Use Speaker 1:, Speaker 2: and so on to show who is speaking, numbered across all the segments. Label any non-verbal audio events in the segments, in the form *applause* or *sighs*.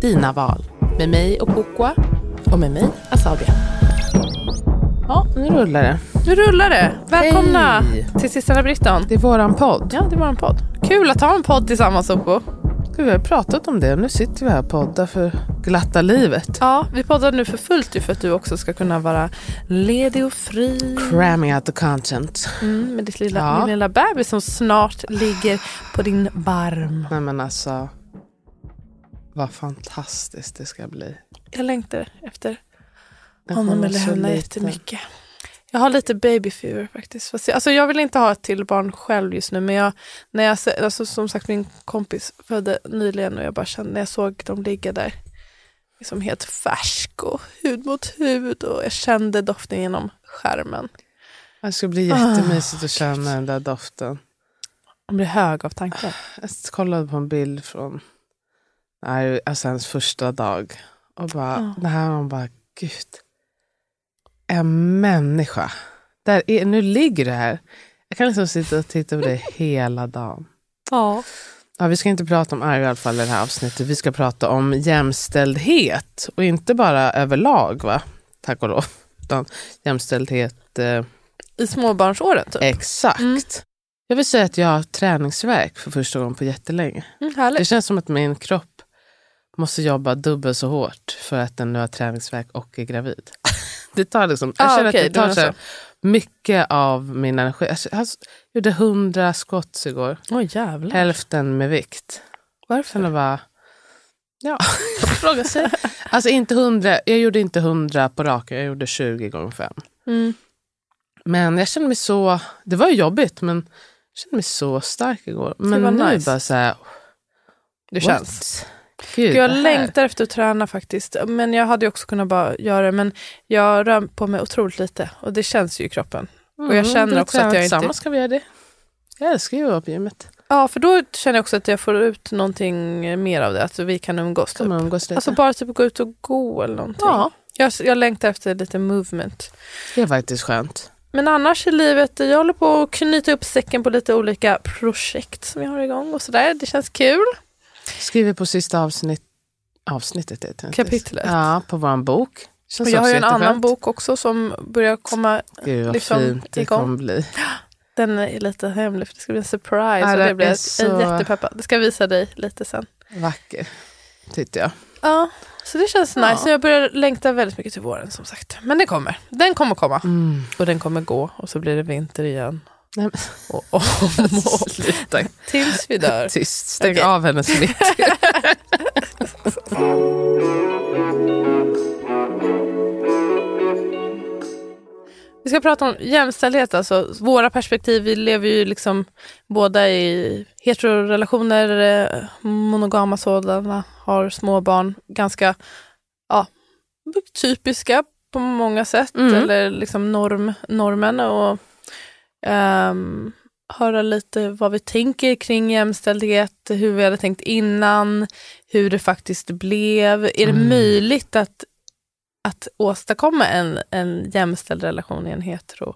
Speaker 1: dina val. Med mig och Kokwa.
Speaker 2: Och med mig, Asabia.
Speaker 1: Ja, nu rullar det.
Speaker 2: Nu rullar det. Välkomna
Speaker 1: Hej.
Speaker 2: till Systrarna Britton.
Speaker 1: Det är våran podd.
Speaker 2: Ja, det var en podd. Kul att ha en podd tillsammans.
Speaker 1: Gud, vi har pratat om det och nu sitter vi här och poddar för glatta livet.
Speaker 2: Ja, vi poddar nu för fullt ju för att du också ska kunna vara ledig och fri.
Speaker 1: Cramming out the content.
Speaker 2: Mm, med ditt lilla,
Speaker 1: Ja.
Speaker 2: din lilla bebis som snart ligger på din barm.
Speaker 1: Nej men alltså, vad fantastiskt det ska bli.
Speaker 2: Jag längtar efter honom eller henne jättemycket. Jag har lite babyfever faktiskt. Fast jag, alltså jag vill inte ha ett till barn själv just nu. Men jag, när jag, alltså som sagt min kompis födde nyligen och jag bara kände när jag såg dem ligga där. Liksom helt färsk och hud mot hud och jag kände doften genom skärmen.
Speaker 1: Det ska bli
Speaker 2: Ah,
Speaker 1: jättemysigt att känna den där doften.
Speaker 2: Man blir hög av tanken.
Speaker 1: Jag kollade på en bild från alltså hans första dag. Och bara,
Speaker 2: Ja.
Speaker 1: det här man bara, gud. En människa. Där är, nu ligger det här. Jag kan liksom sitta och titta på det *laughs* hela dagen.
Speaker 2: Ja.
Speaker 1: Ja, vi ska inte prata om arv i alla fall i det här avsnittet. Vi ska prata om jämställdhet. Och inte bara överlag, va? Tack och lov. Utan jämställdhet eh,
Speaker 2: I småbarnsåren typ.
Speaker 1: exakt.
Speaker 2: Mm.
Speaker 1: Jag vill säga att jag har träningsverk för första gången på jättelänge.
Speaker 2: Mm,
Speaker 1: Det känns som att min kropp måste jobba dubbelt så hårt för att den nu har träningsverk och är gravid. *laughs* Det tar liksom, jag
Speaker 2: Ah,
Speaker 1: känner
Speaker 2: okej,
Speaker 1: att det tar så mycket av min energi. Jag, gjorde hundra squats igår,
Speaker 2: jävlar.
Speaker 1: hälften med vikt.
Speaker 2: Varför?
Speaker 1: Sen var, ja, *laughs* fråga sig. *laughs* Alltså inte hundra, jag gjorde inte hundra på raken, jag gjorde 20 gånger fem.
Speaker 2: Mm.
Speaker 1: Men jag kände mig så, det var jobbigt men jag kände mig så stark igår. Men
Speaker 2: var
Speaker 1: nu
Speaker 2: nice.
Speaker 1: bara så här,
Speaker 2: Det känns.
Speaker 1: Gud,
Speaker 2: Gud, jag längtar efter att träna faktiskt. Men jag hade också kunnat bara göra det. Men jag rör på mig otroligt lite. Och det känns ju i kroppen. Och jag känner
Speaker 1: du
Speaker 2: också att jag inte-
Speaker 1: Tillsammans ska vi göra det. Jag älskar ju att vara på gymmet.
Speaker 2: Ja, för då känner jag också att jag får ut någonting mer av det. Att vi kan umgås. Typ.
Speaker 1: Kan umgås.
Speaker 2: Alltså bara typ gå ut och gå eller någonting.
Speaker 1: ja,
Speaker 2: Jag, jag längtar efter lite movement.
Speaker 1: det är faktiskt skönt.
Speaker 2: Men annars i livet, jag håller på att knyta upp säcken på lite olika projekt som jag har igång och sådär. Det känns kul.
Speaker 1: Skriver på sista avsnitt, avsnittet. heter.
Speaker 2: Kapitlet.
Speaker 1: Ja, på vår bok. Känns
Speaker 2: Och jag har en annan
Speaker 1: jätteskönt.
Speaker 2: bok också som börjar komma.
Speaker 1: Gud vad
Speaker 2: liksom
Speaker 1: fint det
Speaker 2: igång.
Speaker 1: kommer bli.
Speaker 2: Den är lite hemlig för det ska bli en surprise.
Speaker 1: Ja, det
Speaker 2: det blir
Speaker 1: så-
Speaker 2: jättepeppad. Det ska jag visa dig lite sen.
Speaker 1: Vacker, tyckte jag.
Speaker 2: Ja, så det känns
Speaker 1: Ja.
Speaker 2: nice. Jag börjar längta väldigt mycket till våren som sagt. Men det kommer. Den kommer komma.
Speaker 1: Mm.
Speaker 2: Och den kommer gå och så blir det vinter igen.
Speaker 1: Nej,
Speaker 2: Och, och, *laughs*
Speaker 1: sluta.
Speaker 2: tills vi dör.
Speaker 1: Tyst, stäng
Speaker 2: Okej.
Speaker 1: av hennes *laughs* mick.
Speaker 2: Vi ska prata om jämställdhet, alltså våra perspektiv. Vi lever ju liksom båda i heterorelationer, eh, monogama sådana, har små barn, ganska ja, typiska på många sätt,
Speaker 1: Mm.
Speaker 2: eller liksom norm, normen. Och ehm, höra lite vad vi tänker kring jämställdhet, hur vi hade tänkt innan, hur det faktiskt blev. Är det
Speaker 1: Mm.
Speaker 2: möjligt att att åstadkomma en, en jämställd relation i en hetero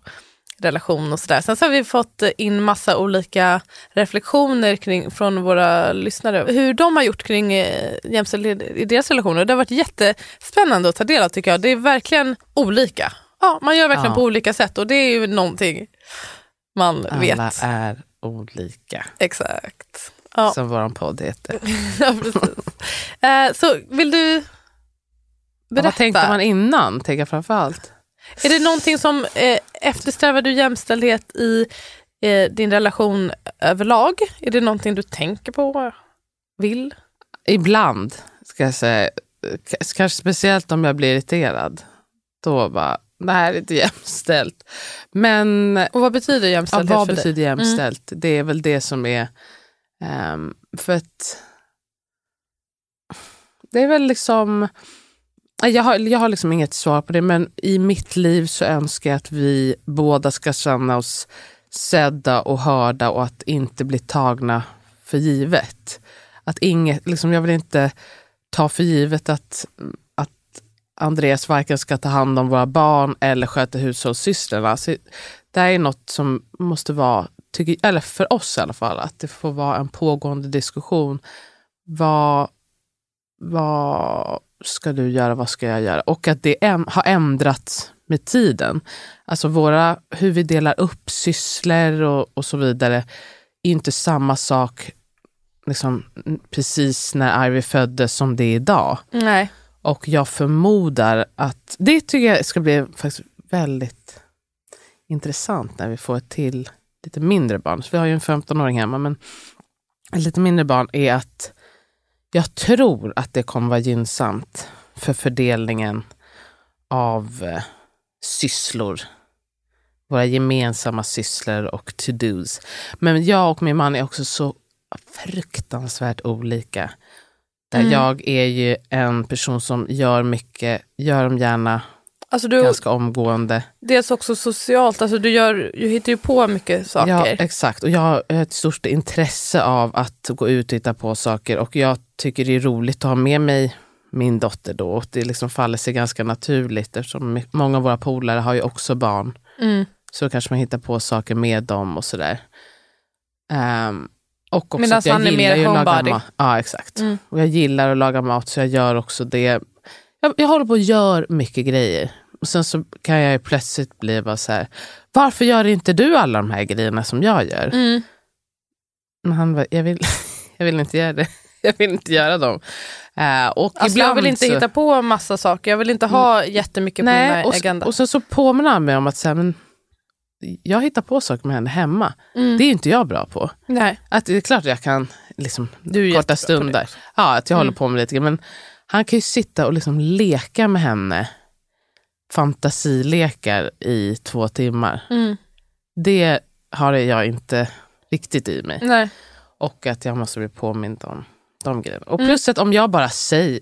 Speaker 2: relation och sådär. Sen så har vi fått in massa olika reflektioner kring, från våra lyssnare. Hur de har gjort kring eh, jämställdhet i deras relationer. Det har varit jättespännande att ta del av tycker jag. Det är verkligen olika. Ja, man gör verkligen
Speaker 1: Ja.
Speaker 2: på olika sätt och det är ju någonting man
Speaker 1: Alla
Speaker 2: vet.
Speaker 1: är olika.
Speaker 2: Exakt. Ja.
Speaker 1: som vår podd heter. *laughs*
Speaker 2: ja, precis. Eh, så vill du berätta?
Speaker 1: Vad tänkte man innan, tänker jag framförallt?
Speaker 2: Är det någonting som eh, eftersträvar du jämställdhet i eh, din relation överlag? Är det någonting du tänker på? Vill?
Speaker 1: Ibland, ska jag säga. K- Kanske speciellt om jag blir irriterad. Då bara, det här är inte *laughs* jämställt. Men
Speaker 2: Och vad betyder
Speaker 1: ja,
Speaker 2: jämställdhet
Speaker 1: vad
Speaker 2: för dig?
Speaker 1: betyder jämställt? Det är väl det som är... ehm, för att... Det är väl liksom... Jag har, jag har liksom inget svar på det, men i mitt liv så önskar jag att vi båda ska känna oss sedda och hörda och att inte bli tagna för givet. Att inget, liksom jag vill inte ta för givet att Andreas varken ska ta hand om våra barn eller sköta hushållssysslorna. Så det här är något som måste vara, tycker, eller för oss i alla fall, att det får vara en pågående diskussion. Vad, vad ska du göra, vad ska jag göra? Och att det har ändrats med tiden. Alltså våra, hur vi delar upp sysslor och, och så vidare är inte samma sak liksom, precis när Ivy föddes som det är idag.
Speaker 2: Nej.
Speaker 1: Och jag förmodar att det tycker jag ska bli faktiskt väldigt intressant när vi får ett till lite mindre barn. Så vi har ju en 15-åring hemma, men ett lite mindre barn är att jag tror att det kommer vara gynnsamt för fördelningen av eh, sysslor. Våra gemensamma sysslor och to-dos. Men jag och min man är också så fruktansvärt olika. Där
Speaker 2: Mm.
Speaker 1: jag är ju en person som gör mycket, gör dem gärna
Speaker 2: Alltså du,
Speaker 1: ganska omgående.
Speaker 2: dels också socialt, alltså du, gör, du hittar ju på mycket
Speaker 1: Ja,
Speaker 2: saker.
Speaker 1: exakt. Och jag har ett stort intresse av att gå ut och hitta på saker. Och jag tycker det är roligt att ha med mig min dotter då. Och det liksom faller sig ganska naturligt eftersom många av våra polare har ju också barn.
Speaker 2: Mm.
Speaker 1: Så då kanske man hittar på saker med dem och sådär. Ehm, och också
Speaker 2: Medan
Speaker 1: att jag
Speaker 2: han är
Speaker 1: gillar
Speaker 2: mer homebody.
Speaker 1: Ja, exakt.
Speaker 2: Mm.
Speaker 1: Och jag gillar att laga mat så jag gör också det. Jag, jag håller på och gör mycket grejer. Och sen så kan jag ju plötsligt bli bara så här, varför gör inte du alla de här grejerna som jag gör?
Speaker 2: Mm.
Speaker 1: Men han bara, jag vill, *laughs* jag vill inte göra det. *laughs* Jag vill inte göra dem. Eh, och
Speaker 2: Alltså jag vill inte
Speaker 1: så,
Speaker 2: hitta på massa saker, jag vill inte ha jättemycket på
Speaker 1: Nej,
Speaker 2: min
Speaker 1: och,
Speaker 2: agenda.
Speaker 1: och sen så påminner han mig om att så här, men, jag hittar på saker med henne hemma.
Speaker 2: Mm.
Speaker 1: Det är inte jag bra på.
Speaker 2: Nej,
Speaker 1: Att det är klart jag kan liksom,
Speaker 2: Du är
Speaker 1: korta stunder. Ja, att jag håller
Speaker 2: Mm.
Speaker 1: på med lite. Men han kan ju sitta och liksom leka med henne fantasilekar i två timmar.
Speaker 2: mm.
Speaker 1: Det har jag inte riktigt i mig.
Speaker 2: nej.
Speaker 1: Och att jag måste bli påmind om de grejerna.
Speaker 2: Mm.
Speaker 1: Och plus att om jag bara säger,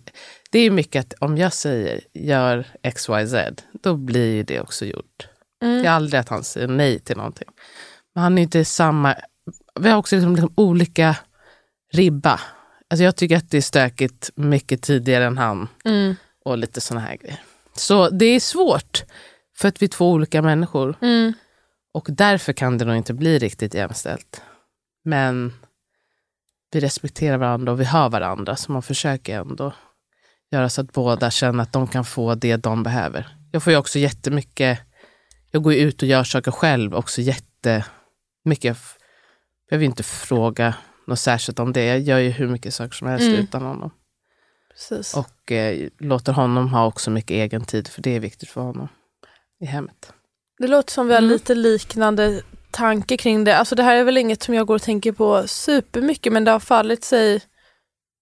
Speaker 1: det är mycket att om jag säger gör XYZ, då blir det också gjort.
Speaker 2: Mm.
Speaker 1: Det är aldrig att han säger nej till någonting. Men han är inte samma, vi har också liksom, liksom olika ribba. Alltså jag tycker att det är stökigt mycket tidigare än han
Speaker 2: Mm.
Speaker 1: och lite sådana här grejer. Så det är svårt för att vi är två olika människor.
Speaker 2: Mm.
Speaker 1: Och därför kan det nog inte bli riktigt jämställt. Men vi respekterar varandra och vi hör varandra, så man försöker ändå göra så att båda känner att de kan få det de behöver. Jag får ju också jättemycket, jag går ju ut och gör saker själv också jättemycket. Jag behöver inte fråga något särskilt om det. Jag gör ju hur mycket saker som helst
Speaker 2: Mm.
Speaker 1: utan honom.
Speaker 2: Precis.
Speaker 1: Och eh, låter honom ha också mycket egen tid, för det är viktigt för honom i hemmet.
Speaker 2: Det låter som vi har
Speaker 1: Mm.
Speaker 2: lite liknande tanke kring det. Alltså det här är väl inget som jag går och tänker på supermycket men det har fallit sig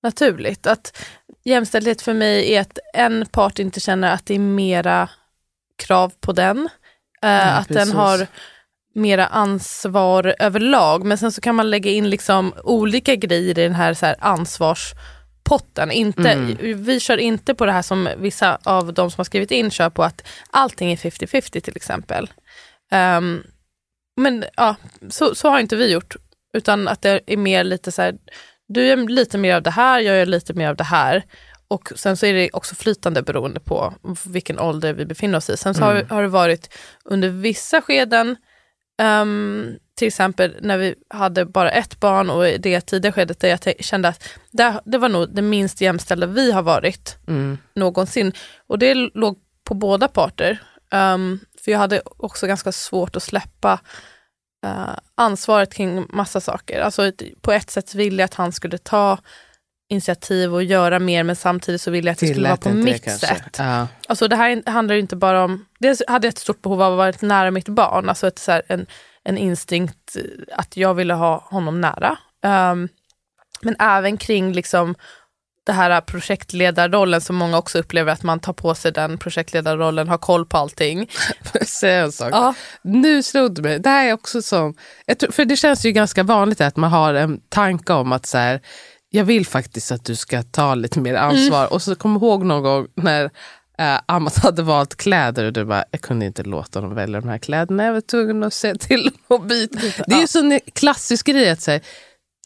Speaker 2: naturligt. Att jämställdhet för mig är att en part inte känner att det är mera krav på den. Eh,
Speaker 1: Ja,
Speaker 2: att den
Speaker 1: precis.
Speaker 2: har mera ansvar överlag. Men sen så kan man lägga in liksom olika grejer i den här, så här ansvarspotten. Inte,
Speaker 1: Mm.
Speaker 2: Vi kör inte på det här som vissa av de som har skrivit in kör på att allting är 50-50 till exempel. Ehm, men ja, så, så har inte vi gjort. Utan att det är mer lite så här, du gör lite mer av det här, jag gör lite mer av det här. Och sen så är det också flytande beroende på vilken ålder vi befinner oss i. Sen så har,
Speaker 1: Mm.
Speaker 2: har det varit under vissa skeden, ehm, till exempel när vi hade bara ett barn och i det tidiga skedet där jag kände att det, det var nog det minst jämställda vi har varit
Speaker 1: Mm.
Speaker 2: någonsin. Och det låg på båda parter. Ehm, för jag hade också ganska svårt att släppa eh, ansvaret kring massa saker. Alltså, på ett sätt ville jag att han skulle ta initiativ och göra mer men samtidigt så ville jag att det skulle vara på mitt
Speaker 1: kanske.
Speaker 2: sätt.
Speaker 1: Ja.
Speaker 2: Alltså det här handlar ju inte bara om, dels hade jag ett stort behov av att vara nära mitt barn, alltså ett, så här, en, en instinkt eh, att jag ville ha honom nära. Ehm, men även kring liksom det här projektledarrollen som många också upplever att man tar på sig den projektledarrollen, har koll på allting. *laughs*
Speaker 1: Får jag säga en sak?
Speaker 2: Ja.
Speaker 1: Nu slog det mig. Det här är också som... För det känns ju ganska vanligt att man har en tanke om att så här, jag vill faktiskt att du ska ta lite mer ansvar.
Speaker 2: Mm.
Speaker 1: Och så kom ihåg någon gång när eh, Amat *laughs* hade valt kläder och du bara, jag kunde inte låta dem välja de här kläderna. Jag var tvungen att se till att byta. Det är ju så en klassisk grej att säga,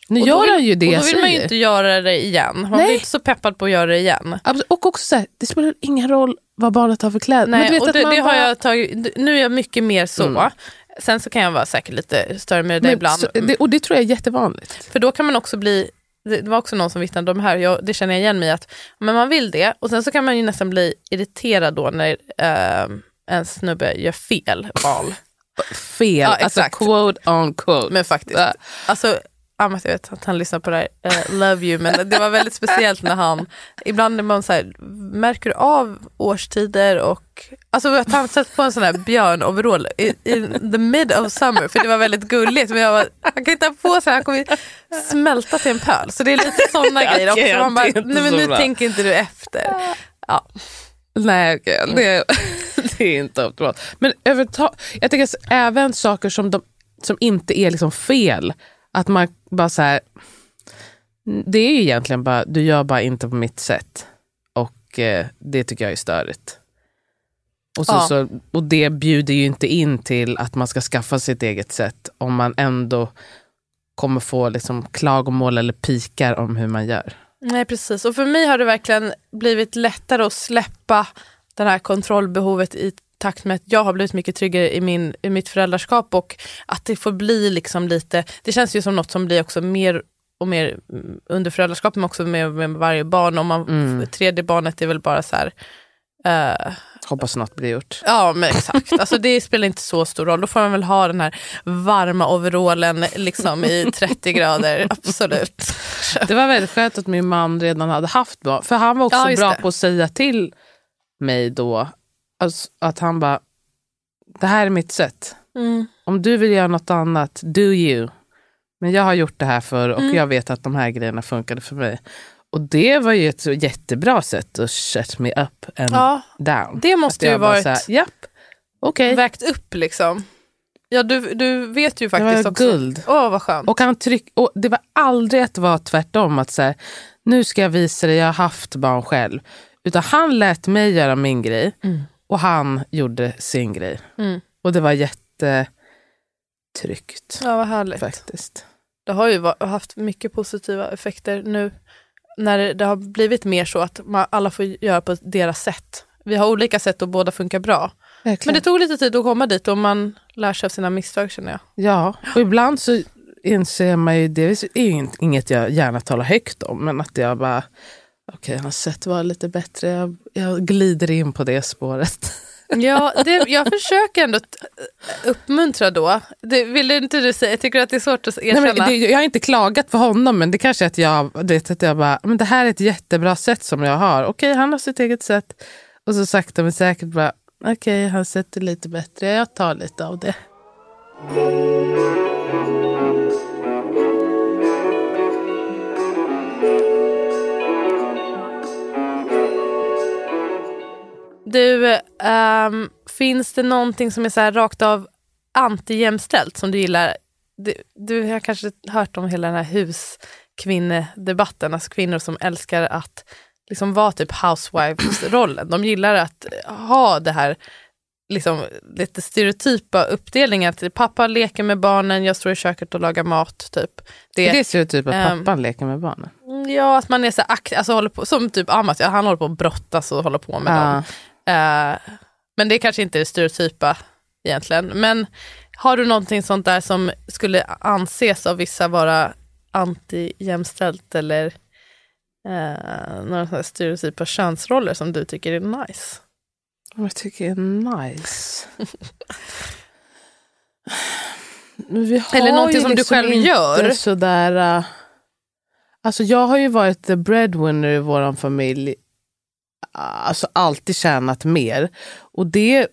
Speaker 1: nu
Speaker 2: Och
Speaker 1: gör
Speaker 2: vill-
Speaker 1: han ju det
Speaker 2: och då vill man ju inte göra det igen. Man
Speaker 1: Nej.
Speaker 2: blir inte så peppad på att göra det igen.
Speaker 1: Och också så här, det spelar ingen roll vad barnet har för kläder.
Speaker 2: Nej, och det, det har
Speaker 1: bara-
Speaker 2: jag tagit, nu är jag mycket mer så.
Speaker 1: Mm.
Speaker 2: Sen så kan jag vara säkert lite större med det
Speaker 1: Men
Speaker 2: ibland.
Speaker 1: så, det, och det tror jag är jättevanligt.
Speaker 2: För då kan man också bli, det var också någon som vittnade om det här, jag, det känner jag igen mig i, att men man vill det och sen så kan man ju nästan bli irriterad då när eh, en snubbe gör fel val.
Speaker 1: Fel,
Speaker 2: Ja,
Speaker 1: alltså
Speaker 2: exakt.
Speaker 1: quote on quote.
Speaker 2: Men faktiskt, alltså Amat, jag vet att han lyssnar på det här, eh, love you, men det var väldigt speciellt när han, ibland är man så här, märker du av årstider och, alltså att han satt på en sån här björnoverall i, in the mid of summer, för det var väldigt gulligt, men jag var, han kan inte ha på sig, han kommer smälta till en pöl, så det är lite sådana *laughs* grejer också, man bara, nej men nu tänker inte du efter. Ja.
Speaker 1: Nej, okej, det, *laughs* det är inte optimalt. Men övertag, jag tänker även saker som, de, som inte är liksom fel. Att man bara så här, det är ju egentligen bara, du gör bara inte på mitt sätt. Och eh, det tycker jag är störigt. Och, så,
Speaker 2: Ja.
Speaker 1: så, och det bjuder ju inte in till att man ska skaffa sitt eget sätt om man ändå kommer få liksom klagomål eller pikar om hur man gör.
Speaker 2: Nej precis, och för mig har det verkligen blivit lättare att släppa det här kontrollbehovet i takt med att jag har blivit mycket tryggare i, min, i mitt föräldraskap och att det får bli liksom lite, det känns ju som något som blir också mer och mer mm, under föräldraskapet men också med, med varje barn. Om man,
Speaker 1: Mm.
Speaker 2: Tredje barnet är väl bara så här, eh,
Speaker 1: Hoppas något blir gjort.
Speaker 2: Ja men exakt, alltså, det spelar inte så stor roll. Då får man väl ha den här varma overallen liksom, i *laughs* 30 grader, absolut.
Speaker 1: Det var väldigt skönt att min man redan hade haft barn. För han var också
Speaker 2: Ja,
Speaker 1: bra
Speaker 2: det.
Speaker 1: på att säga till mig då. Alltså, att han bara, det här är mitt sätt.
Speaker 2: Mm.
Speaker 1: Om du vill göra något annat, do you. Men jag har gjort det här för och
Speaker 2: Mm.
Speaker 1: jag vet att de här grejerna funkade för mig. Och det var ju ett jättebra sätt att shut me up and
Speaker 2: Ja,
Speaker 1: down.
Speaker 2: det måste ju
Speaker 1: bara
Speaker 2: varit
Speaker 1: så här, Japp, okej.
Speaker 2: vägt upp liksom. Ja du, du vet ju
Speaker 1: Det
Speaker 2: faktiskt
Speaker 1: var
Speaker 2: också.
Speaker 1: guld.
Speaker 2: Åh vad skönt.
Speaker 1: Och, han tryck, och det var aldrig att det var tvärtom, att så här, nu ska jag visa dig, jag har haft barn själv. Utan han lät mig göra min grej
Speaker 2: Mm.
Speaker 1: Och han gjorde sin grej.
Speaker 2: Mm.
Speaker 1: Och det var jättetryggt
Speaker 2: Ja vad härligt.
Speaker 1: faktiskt.
Speaker 2: Det har ju haft mycket positiva effekter nu när det, har blivit mer så att man, alla får göra på deras sätt. Vi har olika sätt och båda funkar bra. Men
Speaker 1: Verkligen.
Speaker 2: det tog lite tid att komma dit och man lär sig av sina misstag känner jag.
Speaker 1: Ja, och ibland så inser man ju, det är ing- inget jag gärna talar högt om, men att jag bara, okej, hans sätt var lite bättre, jag, jag glider in på det spåret. *laughs*
Speaker 2: Ja, det, jag försöker ändå uppmuntra då. Det, vill inte du säga? Jag tycker att det är svårt att erkänna.
Speaker 1: Nej, det, jag har inte klagat på honom, men det kanske är att jag, det, att jag bara, men det här är ett jättebra sätt som jag har. Okej, han har sitt eget sätt. Och så sakta men säkert bara, okej, hans sätt är lite bättre, jag tar lite av det.
Speaker 2: Du, ehm, finns det någonting som är så här rakt av anti-jämställt som du gillar? Du, du har kanske hört om hela den här huskvinnedebatten, alltså kvinnor som älskar att liksom vara typ housewives-rollen. De gillar att ha det här liksom, lite stereotypa uppdelningen. Att pappa leker med barnen, jag står i köket och lagar mat. Typ. Det,
Speaker 1: Det är så typ att
Speaker 2: ehm,
Speaker 1: pappan leker med barnen.
Speaker 2: Ja, att man är så aktiv, alltså håller på, som typ Amat, ja, han håller på att brottas och håller på med dem. Eh, men det kanske inte är stereotypa egentligen. Men har du någonting sånt där som skulle anses av vissa vara anti-jämställt eller eh, några stereotypa könsroller som du tycker är nice?
Speaker 1: Vad jag tycker är nice. *sighs*
Speaker 2: Eller någonting som du
Speaker 1: liksom
Speaker 2: själv gör.
Speaker 1: Sådär, uh, alltså jag har ju varit the breadwinner i vår familj. Alltså alltid tjänat mer. Och det,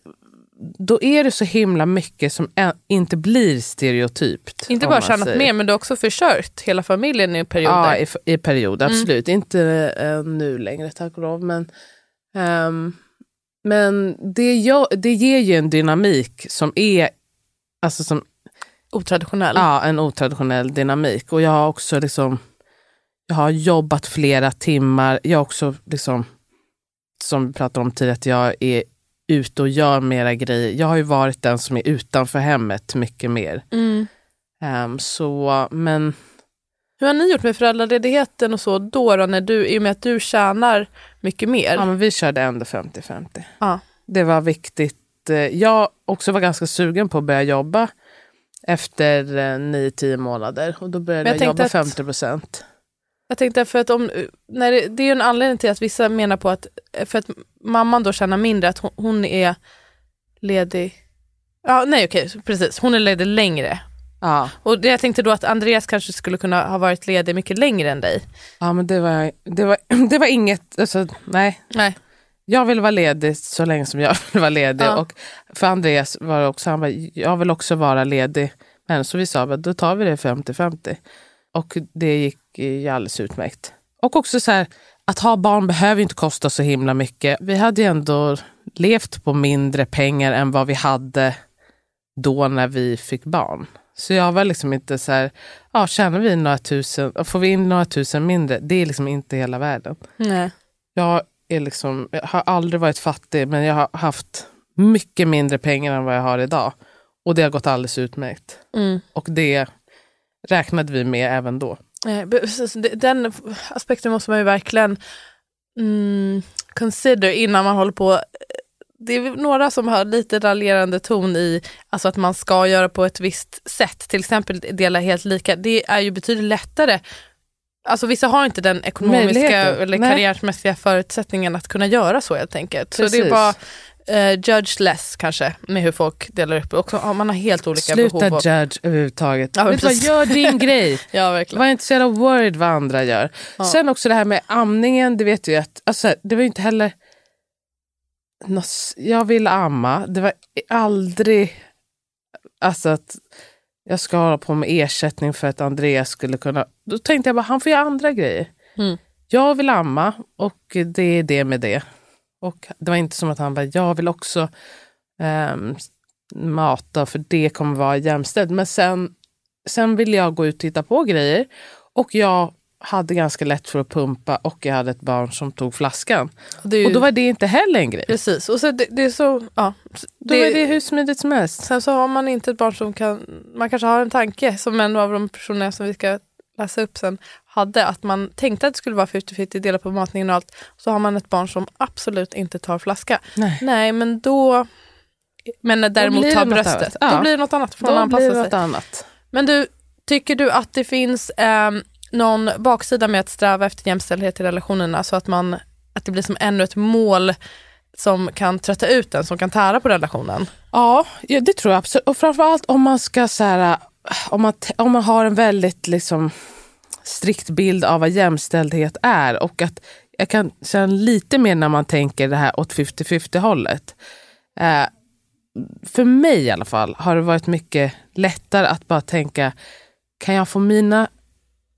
Speaker 1: då är det så himla mycket som inte blir stereotypt.
Speaker 2: Inte bara tjänat
Speaker 1: säger.
Speaker 2: mer men du har också försörjt hela familjen i perioder.
Speaker 1: Ja, i, i period, absolut. Inte eh, nu längre tack och lov. Men, ehm, men det, gör, det ger ju en dynamik som är alltså som,
Speaker 2: Otraditionell.
Speaker 1: ja, en otraditionell dynamik. Och jag har också liksom, jag har jobbat flera timmar. Jag har också, liksom, som vi pratade om tidigare, att jag är ute och gör mera grejer. Jag har ju varit den som är utanför hemmet mycket mer.
Speaker 2: Mm.
Speaker 1: Ehm, så, men
Speaker 2: Hur har ni gjort med föräldraledigheten och så då, då när du, i och med att du tjänar mycket mer?
Speaker 1: Ja, men vi körde ändå 50-50.
Speaker 2: Ja.
Speaker 1: Det var viktigt. Eh, Jag också var ganska sugen på att börja jobba efter 9-10 månader. Och då började
Speaker 2: Men
Speaker 1: jag,
Speaker 2: jag
Speaker 1: jobba
Speaker 2: tänkte att-
Speaker 1: 50 procent.
Speaker 2: Jag tänkte för att om, när det, det är ju en anledning till att vissa menar på att, för att mamman då tjänar mindre, att hon, hon är ledig, ja nej okej, precis, hon är ledig längre.
Speaker 1: Ja.
Speaker 2: Och det, jag tänkte då att Andreas kanske skulle kunna ha varit ledig mycket längre än dig.
Speaker 1: ja, men det var, det var, *clears throat* det var inget, alltså, nej.
Speaker 2: Nej.
Speaker 1: Jag vill vara ledig så länge som jag *laughs* vill vara ledig.
Speaker 2: Ja.
Speaker 1: Och för Andreas var det också, han bara, jag vill också vara ledig. Men så vi sa, då tar vi det 50-50. Och det gick ju alldeles utmärkt. Och också så här, att ha barn behöver inte kosta så himla mycket. Vi hade ju ändå levt på mindre pengar än vad vi hade då när vi fick barn. Så jag var liksom inte så här, ja, tjänar vi några tusen, får vi in några tusen mindre, det är liksom inte hela världen.
Speaker 2: Nej.
Speaker 1: Jag, är liksom, jag har aldrig varit fattig, men jag har haft mycket mindre pengar än vad jag har idag. Och det har gått alldeles utmärkt.
Speaker 2: Mm.
Speaker 1: Och det räknade vi med även då.
Speaker 2: Precis. Det- Den aspekten måste man ju verkligen mm, consider innan man håller på. Det är några som har lite raljerande ton i alltså att man ska göra på ett visst sätt, till exempel dela helt lika. Det är ju betydligt lättare. Alltså vissa har inte den ekonomiska eller
Speaker 1: Nej.
Speaker 2: karriärsmässiga förutsättningen att kunna göra så helt enkelt. Så det är
Speaker 1: Precis.
Speaker 2: bara eh, judge less kanske med hur folk delar upp. Också, ja, man har helt olika
Speaker 1: Sluta
Speaker 2: behov. Och,
Speaker 1: judge överhuvudtaget.
Speaker 2: Ja,
Speaker 1: Vet vad, gör din *laughs* grej.
Speaker 2: ja, verkligen.
Speaker 1: Var inte så jävla worried vad andra gör.
Speaker 2: Ja.
Speaker 1: Sen också det här med amningen, det vet du ju att alltså, det var ju inte heller... Jag ville amma, det var aldrig alltså att jag ska hålla på med ersättning för att Andreas skulle kunna... Då tänkte jag bara, han får göra andra grejer.
Speaker 2: Mm.
Speaker 1: Jag vill amma och det är det med det. Och det var inte som att han bara, jag vill också ehm, mata för det kommer vara jämställt. Men sen, sen ville jag gå ut och titta på grejer och jag hade ganska lätt för att pumpa och jag hade ett barn som tog flaskan.
Speaker 2: Det är ju-
Speaker 1: Och då var det inte heller en grej.
Speaker 2: Precis, och så det, det är så, ja.
Speaker 1: Då var det hur smidigt som helst.
Speaker 2: Sen så har man inte ett barn som kan, man kanske har en tanke som en av de personerna som vi ska läsa upp sen hade, att man tänkte att det skulle vara 50-50, dela på matningen och allt. Så har man ett barn som absolut inte tar flaska.
Speaker 1: Nej.
Speaker 2: Nej, men då, men däremot tar bröstet.
Speaker 1: Ja.
Speaker 2: då blir det något annat. Får man
Speaker 1: Då
Speaker 2: anpassa
Speaker 1: blir det
Speaker 2: sig.
Speaker 1: något annat.
Speaker 2: Men du, tycker du att det finns ehm, någon baksida med att sträva efter jämställdhet i relationerna så att, man, att det blir som ännu ett mål som kan trötta ut den, som kan tära på relationen?
Speaker 1: Ja, det tror jag absolut. Och framförallt om man ska så här, om man, om man har en väldigt liksom, strikt bild av vad jämställdhet är och att jag kan känna lite mer när man tänker det här åt 50-50 hållet. Eh, för mig i alla fall har det varit mycket lättare att bara tänka, kan jag få mina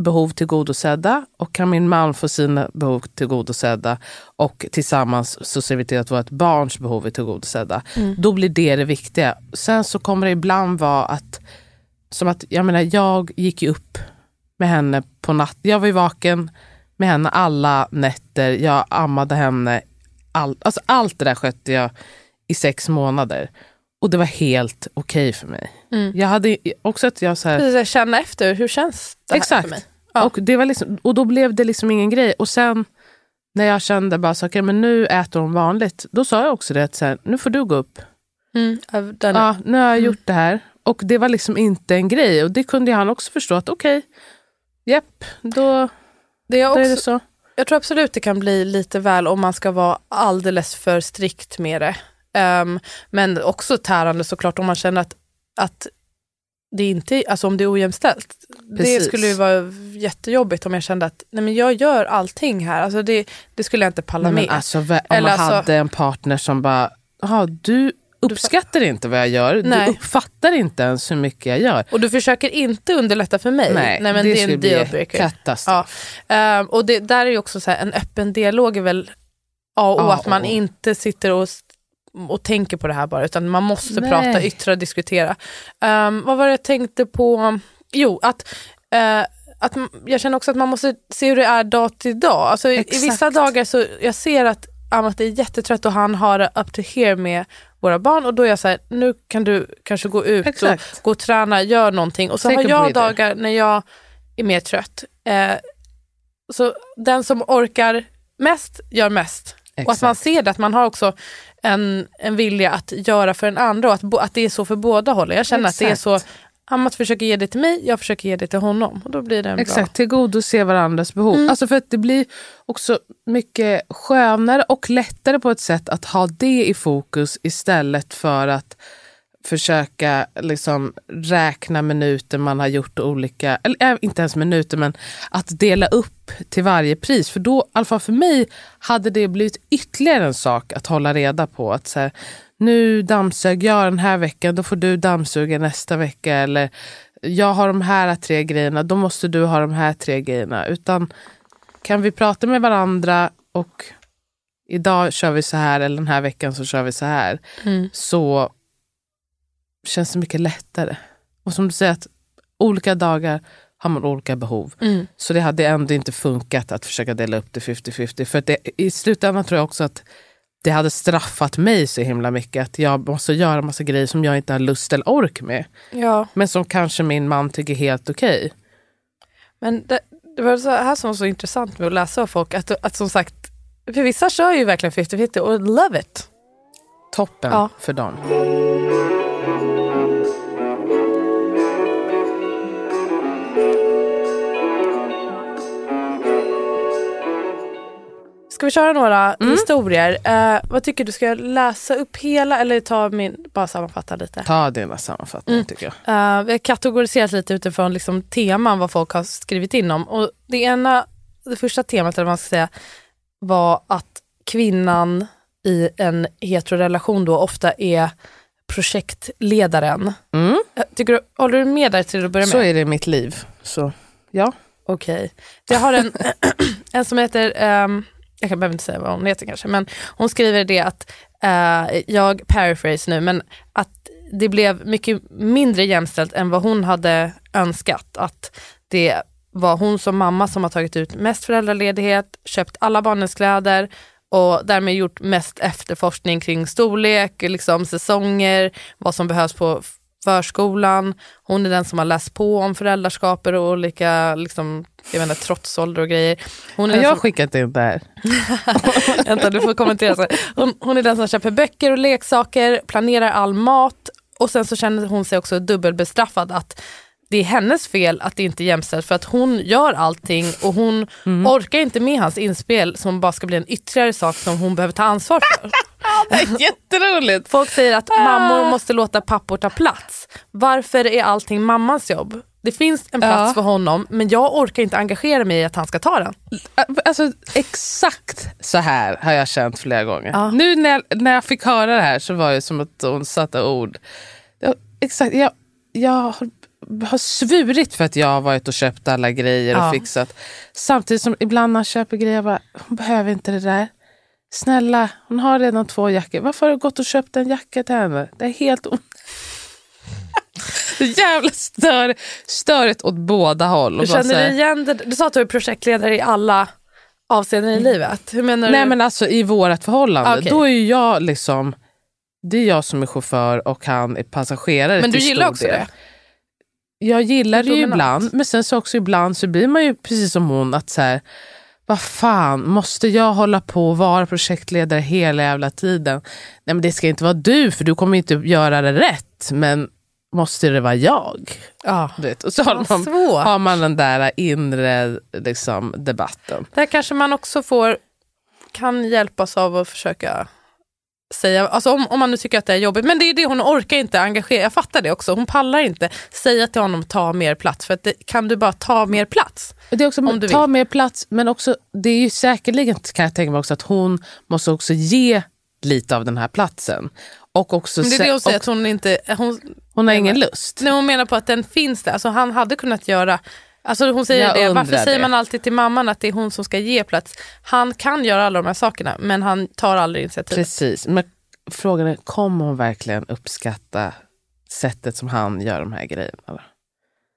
Speaker 1: behov tillgodosedda och kan min man få sina behov tillgodosedda och tillsammans så ser vi till att vårt barns behov är tillgodosedda. Då blir det det viktiga. Sen så kommer det ibland vara att, som att, jag menar jag gick ju upp med henne på natten. Jag var ju vaken med henne alla nätter. Jag ammade henne. All, alltså allt det där skötte jag i sex månader. Och det var helt okej för mig. Jag hade också att jag så här,
Speaker 2: känna efter, hur känns det här
Speaker 1: Exakt.
Speaker 2: för mig? Ja.
Speaker 1: Och, det var liksom, och då blev det liksom ingen grej. Och sen när jag kände bara så, okay, men nu äter hon vanligt. Då sa jag också det, att så här, nu får du gå upp.
Speaker 2: Mm,
Speaker 1: Ja, nu har jag gjort det här. Och det var liksom inte en grej. Och det kunde han också förstå att okej, okay, japp, då,
Speaker 2: det är
Speaker 1: då är det
Speaker 2: också,
Speaker 1: så.
Speaker 2: jag tror absolut det kan bli lite väl om man ska vara alldeles för strikt med det. Ehm, men också tärande såklart om man känner att, att det är inte, alltså om det är ojämställt. Det
Speaker 1: Precis.
Speaker 2: skulle ju vara jättejobbigt om jag kände att nej men jag gör allting här. Alltså det, det skulle jag inte palla
Speaker 1: Nej,
Speaker 2: med.
Speaker 1: alltså, om
Speaker 2: Eller
Speaker 1: man
Speaker 2: alltså-
Speaker 1: hade en partner som bara, "Jaha, du uppskattar inte vad jag gör,
Speaker 2: Nej.
Speaker 1: du uppfattar inte ens hur mycket jag gör.
Speaker 2: Och du försöker inte underlätta för mig.
Speaker 1: Nej,
Speaker 2: men
Speaker 1: det
Speaker 2: det, är en
Speaker 1: bli
Speaker 2: dealbreaker.
Speaker 1: katastrof.
Speaker 2: Ja. Ehm, och det, där är ju också så här, en öppen dialog är väl A och
Speaker 1: A
Speaker 2: att man inte sitter och, och tänker på det här bara, utan man måste
Speaker 1: Nej.
Speaker 2: prata, yttra, diskutera. Ehm, vad var det jag tänkte på? Jo, att, eh, att jag känner också att man måste se hur det är dag till dag. Alltså, i, I
Speaker 1: Exakt.
Speaker 2: vissa dagar så jag ser att Amat är jättetrött och han har det up to here med våra barn och då är jag så här, nu kan du kanske gå ut
Speaker 1: Exakt.
Speaker 2: och gå och träna, gör någonting. Och så
Speaker 1: Take
Speaker 2: har jag dagar när jag är mer trött. Eh, så den som orkar mest gör mest. Och att
Speaker 1: Exakt.
Speaker 2: man ser det, att man har också en, en vilja att göra för en andra och att, bo, att det är så för båda hållen. Jag känner att det är
Speaker 1: Exakt.
Speaker 2: så, Amat försöker ge det till mig, jag försöker ge det till honom. Och då blir det en
Speaker 1: Exakt, tillgodose varandras behov.
Speaker 2: Mm.
Speaker 1: Alltså för att det blir också mycket skönare och lättare på ett sätt att ha det i fokus istället för att försöka liksom räkna minuter man har gjort olika, eller äh, inte ens minuter men att dela upp till varje pris. För då, i alla fall för mig, hade det blivit ytterligare en sak att hålla reda på. Att så här, nu dammsög jag den här veckan, då får du dammsuga nästa vecka. Eller jag har de här tre grejerna, då måste du ha de här tre grejerna. Utan kan vi prata med varandra och idag kör vi så här eller den här veckan så kör vi så här.
Speaker 2: Mm.
Speaker 1: Så känns det mycket lättare. Och som du säger, att olika dagar har man olika behov.
Speaker 2: Mm.
Speaker 1: Så det hade ändå inte funkat att försöka dela upp det 50-50. För det, i slutändan tror jag också att det hade straffat mig så himla mycket. Att jag måste göra massa grejer som jag inte har lust eller ork med.
Speaker 2: Ja,
Speaker 1: Men som kanske min man tycker är helt okej.
Speaker 2: men det, det var så här som var så intressant med att läsa av folk, att, att som sagt, för vissa kör ju verkligen 50-50 och love it.
Speaker 1: Toppen
Speaker 2: Ja.
Speaker 1: för dem.
Speaker 2: Ska vi köra några
Speaker 1: Mm.
Speaker 2: historier? Eh, vad tycker du, ska jag läsa upp hela eller ta min, bara sammanfatta lite?
Speaker 1: Ta dina sammanfattningar
Speaker 2: Mm.
Speaker 1: tycker jag.
Speaker 2: Uh, vi har kategoriserat lite utifrån liksom teman vad folk har skrivit in om. Och det ena, det första temat eller man ska säga, var att kvinnan i en heterorelation då ofta är projektledaren.
Speaker 1: Mm.
Speaker 2: Eh, Tycker du, håller du med där till att börja med?
Speaker 1: Så är det i mitt liv. Så ja.
Speaker 2: Okej. Jag har en, *clears throat* en som heter, ehm, jag behöver inte säga vad hon heter kanske, men hon skriver det att, eh, jag paraphrase nu, men att det blev mycket mindre jämställt än vad hon hade önskat. Att det var hon som mamma som har tagit ut mest föräldraledighet, köpt alla barnens kläder och därmed gjort mest efterforskning kring storlek, liksom säsonger, vad som behövs på förskolan. Hon är den som har läst på om föräldraskaper och olika liksom, jag inte, trotsålder och grejer. Hon är
Speaker 1: Jag har
Speaker 2: som,
Speaker 1: skickat in det här. *laughs*
Speaker 2: vänta, du får kommentera. sen. Hon, hon är den som köper böcker och leksaker, planerar all mat och sen så känner hon sig också dubbelbestraffad att det är hennes fel att det inte är jämställt för att hon gör allting och hon
Speaker 1: Mm.
Speaker 2: orkar inte med hans inspel som bara ska bli en ytterligare sak som hon behöver ta ansvar för. *laughs*
Speaker 1: Jätteroligt!
Speaker 2: Folk säger att mammor måste låta pappor ta plats. Varför är allting mammans jobb? Det finns en plats
Speaker 1: Ja.
Speaker 2: för honom men jag orkar inte engagera mig i att han ska ta den.
Speaker 1: Alltså, exakt så här har jag känt flera gånger.
Speaker 2: Ja.
Speaker 1: Nu när jag, när jag fick höra det här så var det som att hon satte ord. Jag, exakt, jag, jag har, har svurit för att jag har varit och köpt alla grejer
Speaker 2: Ja.
Speaker 1: och fixat. Samtidigt som ibland när jag köper grejer, jag bara, hon behöver inte det där. Snälla, hon har redan två jackor. Varför har du gått och köpt en jacka till henne? Det är helt on... *laughs* Så jävla stör, störigt åt båda håll.
Speaker 2: Du
Speaker 1: Och
Speaker 2: känner dig igen det? Du sa att du är projektledare i alla avseenden i livet. Hur menar
Speaker 1: Nej
Speaker 2: du?
Speaker 1: men alltså i vårt förhållande,
Speaker 2: Okej.
Speaker 1: då är jag liksom, det är jag som är chaufför och han är passagerare
Speaker 2: men du gillar också
Speaker 1: del.
Speaker 2: det?
Speaker 1: Jag gillar det ju ibland, men sen så också ibland så blir man ju precis som hon att så här, vad fan, måste jag hålla på och vara projektledare hela jävla tiden? Nej men det ska inte vara du, för du kommer inte göra det rätt, men måste det vara jag?
Speaker 2: Ja.
Speaker 1: Vet? Och så har man,
Speaker 2: svårt.
Speaker 1: har man den där inre liksom, debatten.
Speaker 2: Där kanske man också får, kan hjälpas av att försöka säga, alltså om, om man nu tycker att det är jobbigt, men det är det hon orkar inte engagera, jag fattar det också, hon pallar inte säga till honom ta mer plats, för att det, kan du bara ta mer plats?
Speaker 1: Det är också,
Speaker 2: Om du
Speaker 1: ta
Speaker 2: vill.
Speaker 1: mer plats, men också, det är ju säkerligen kan jag tänka mig också att hon måste också ge lite av den här platsen. Och också
Speaker 2: Men det är det hon säger,
Speaker 1: och,
Speaker 2: att hon inte, hon,
Speaker 1: hon har ingen lust.
Speaker 2: nej, hon menar på att den finns där, alltså han hade kunnat göra Alltså hon säger
Speaker 1: Jag
Speaker 2: det, varför
Speaker 1: undrar
Speaker 2: säger
Speaker 1: det.
Speaker 2: man alltid till mamman att det är hon som ska ge plats? Han kan göra alla de här sakerna men han tar aldrig initiativ.
Speaker 1: Precis, men frågan är, kommer hon verkligen uppskatta sättet som han gör de här grejerna?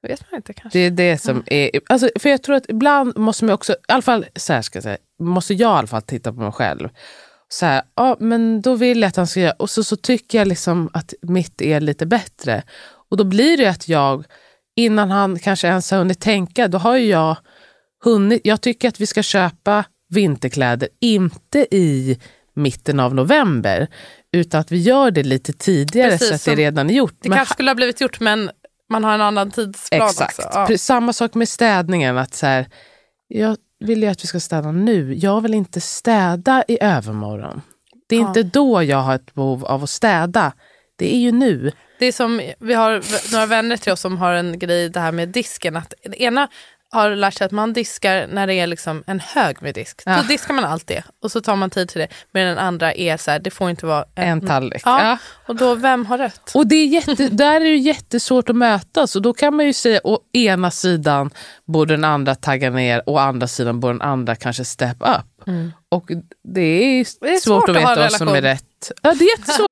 Speaker 2: Det vet man inte kanske.
Speaker 1: Det är det som
Speaker 2: Mm.
Speaker 1: är... Alltså, för jag tror att ibland måste man också, i alla fall så här ska jag säga, måste jag i alla fall titta på mig själv. Så här, ja men då vill jag att han ska göra, och så, så tycker jag liksom att mitt är lite bättre. Och då blir det att jag, innan han kanske ens har hunnit tänka, då har ju jag hunnit, jag tycker att vi ska köpa vinterkläder, inte i mitten av november, utan att vi gör det lite tidigare
Speaker 2: Precis,
Speaker 1: så att det redan är gjort.
Speaker 2: Det
Speaker 1: Men
Speaker 2: kanske skulle ha blivit gjort men man har en annan tidsplan
Speaker 1: Exakt.
Speaker 2: också. Ja.
Speaker 1: Samma sak med städningen. Att så här, jag vill ju att vi ska städa nu. Jag vill inte städa i övermorgon. Det är
Speaker 2: Ja.
Speaker 1: inte då jag har ett behov av att städa. Det är ju nu.
Speaker 2: Det är som, vi har några vänner till oss som har en grej det här med disken. Att ena har lärt sig att man diskar när det är liksom en hög med disk.
Speaker 1: Ja.
Speaker 2: Då diskar man allt det och så tar man tid till det. Men den andra är så här, det får inte vara
Speaker 1: En tallrik.
Speaker 2: Ja.
Speaker 1: Ja.
Speaker 2: Och då, vem har rätt?
Speaker 1: Och det är jätte, där är det jättesvårt att mötas. Och då kan man ju säga å ena sidan borde den andra tagga ner och å andra sidan borde den andra kanske step up. Och det är,
Speaker 2: Det är
Speaker 1: svårt,
Speaker 2: svårt
Speaker 1: att
Speaker 2: att
Speaker 1: veta
Speaker 2: en
Speaker 1: vad som är rätt. Ja, det är jättesvårt.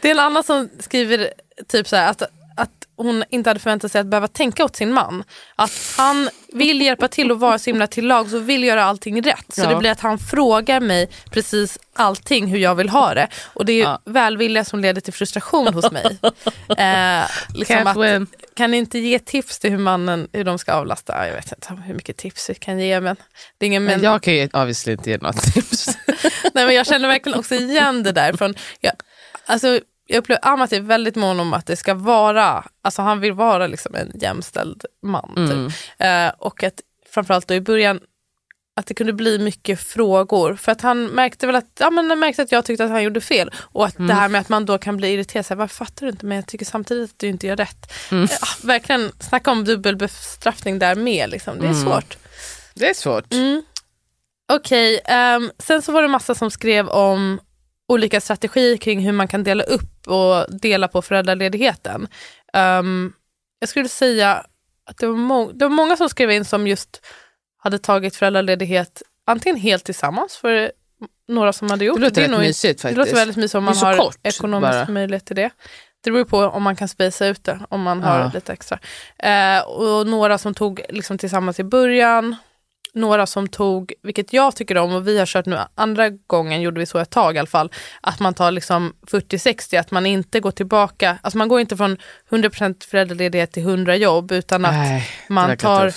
Speaker 2: Det är en annan som skriver typ så här, att, att hon inte hade förväntat sig att behöva tänka åt sin man. Att han vill hjälpa till och vara så himla till lag och vill göra allting rätt. Så
Speaker 1: Ja.
Speaker 2: det blir att han frågar mig precis allting hur jag vill ha det. Och det är
Speaker 1: Ja.
Speaker 2: välvilja som leder till frustration hos mig. *laughs* Eh, liksom att, kan ni inte ge tips till hur mannen hur de ska avlasta? Jag vet inte hur mycket tips vi kan ge men det är ingen
Speaker 1: Men
Speaker 2: men,
Speaker 1: jag kan ju obviously inte ge några tips. *laughs*
Speaker 2: Nej, men jag känner verkligen också igen det där. Från, jag, alltså, jag upplever Amat är väldigt mån om att det ska vara, alltså han vill vara liksom en jämställd man. Typ. Eh, och att framförallt då i början att det kunde bli mycket frågor. För att han märkte väl att, ja, men han märkte att jag tyckte att han gjorde fel. Och att det här med att man då kan bli irriterad, så här, varför fattar du inte? Men jag tycker samtidigt att du inte gör rätt. Eh, verkligen, snacka om dubbelbestraffning där med. Liksom. Det är svårt.
Speaker 1: Det är svårt.
Speaker 2: Mm. Okej, ehm, sen så var det massa som skrev om olika strategier kring hur man kan dela upp och dela på föräldraledigheten. Ehm, jag skulle säga att det var, må- det var många som skrev in som just hade tagit föräldraledighet antingen helt tillsammans för några som hade gjort
Speaker 1: Det låter rätt
Speaker 2: nog-
Speaker 1: mysigt
Speaker 2: Det
Speaker 1: faktiskt.
Speaker 2: låter väldigt mysigt om
Speaker 1: Det
Speaker 2: man har
Speaker 1: kort
Speaker 2: ekonomisk
Speaker 1: bara.
Speaker 2: möjlighet till det. Det beror på om man kan spacea ut det, om man har
Speaker 1: Ja.
Speaker 2: lite extra. Eh, och några som tog liksom tillsammans i början, några som tog, vilket jag tycker om och vi har kört nu andra gången, gjorde vi så ett tag i alla fall, att man tar liksom 40-60, att man inte går tillbaka, alltså man går inte från 100% föräldraledighet till 100 jobb utan att
Speaker 1: Nej, det
Speaker 2: man tar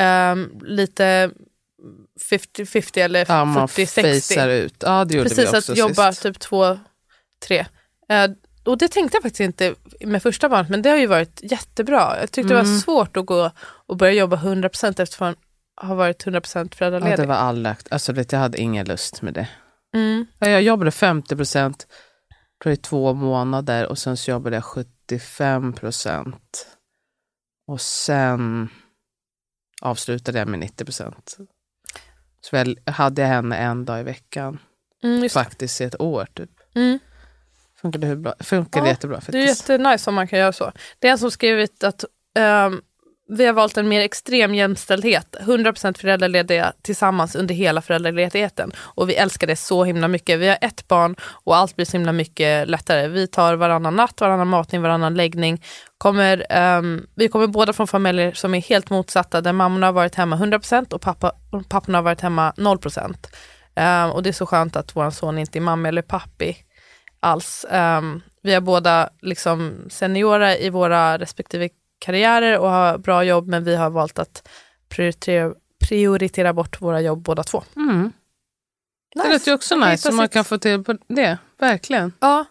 Speaker 2: ehm, lite 50-50 eller
Speaker 1: Ja, man
Speaker 2: 40-60.
Speaker 1: facear ut. Ja, det gjorde
Speaker 2: Precis,
Speaker 1: vi också
Speaker 2: att jobba
Speaker 1: sist.
Speaker 2: typ två, tre. Eh, och det tänkte jag faktiskt inte med första barnet, men det har ju varit jättebra. Jag tyckte det
Speaker 1: Mm.
Speaker 2: var svårt att gå och börja jobba 100% efter att ha varit 100%
Speaker 1: Ja,
Speaker 2: föräldraledig.
Speaker 1: det var alla, alltså, vet, jag hade ingen lust med det.
Speaker 2: mm.
Speaker 1: Ja, Jag jobbade 50 procent i två månader och sen så jobbade jag 75 procent. Och sen avslutade jag med 90 procent. Så väl, hade jag henne en dag i veckan.
Speaker 2: Mm.
Speaker 1: Faktiskt i ett år typ.
Speaker 2: Mm.
Speaker 1: Funkade, hur bra? Funkade
Speaker 2: Ja,
Speaker 1: jättebra
Speaker 2: Det är
Speaker 1: faktiskt.
Speaker 2: jättenice om man kan göra så. Det är en som skrivit att ehm, vi har valt en mer extrem jämställdhet. 100% föräldralediga tillsammans under hela föräldraledigheten. Och vi älskar det så himla mycket. Vi har ett barn och allt blir så himla mycket lättare. Vi tar varannan natt, varannan matning, varannan läggning. Kommer, um, vi kommer båda från familjer som är helt motsatta. Där mammorna har varit hemma 100% och, pappa, papporna har varit hemma 0%. Um, ehm, och det är så skönt att vår son inte är mamma eller pappi alls. Um, vi är båda liksom seniora i våra respektive karriärer och har bra jobb men vi har valt att prioritera, prioritera bort våra jobb båda två.
Speaker 1: Mm. Det
Speaker 2: Nice.
Speaker 1: låter ju också nice om man kan få till på det. Verkligen.
Speaker 2: Ja.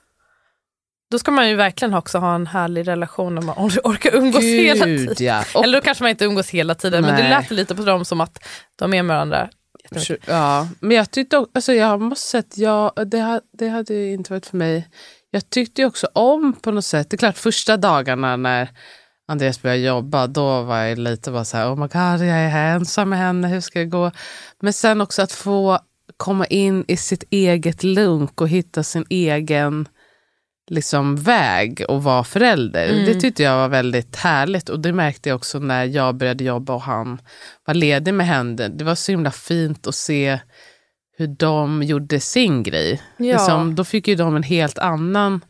Speaker 2: Då ska man ju verkligen också ha en härlig relation när man or- orkar umgås hela tiden.
Speaker 1: Gud ja. Och,
Speaker 2: Eller då kanske man inte umgås hela tiden men det
Speaker 1: Nej.
Speaker 2: lät lite på dem som att de är med varandra.
Speaker 1: ja. Men jag tyckte också, alltså jag måste säga att jag, det, det hade ju inte varit för mig. Jag tyckte också om på något sätt, det är klart första dagarna när Andreas började jobba, då var jag lite bara så här, oh my god, jag är här ensam med henne, hur ska det gå? Men sen också att få komma in i sitt eget lunk och hitta sin egen liksom, väg och vara förälder.
Speaker 2: Mm.
Speaker 1: Det tyckte jag var väldigt härligt och det märkte jag också när jag började jobba och han var ledig med henne. Det var så himla fint att se hur de gjorde sin grej.
Speaker 2: Ja.
Speaker 1: Liksom, då fick ju de en helt annan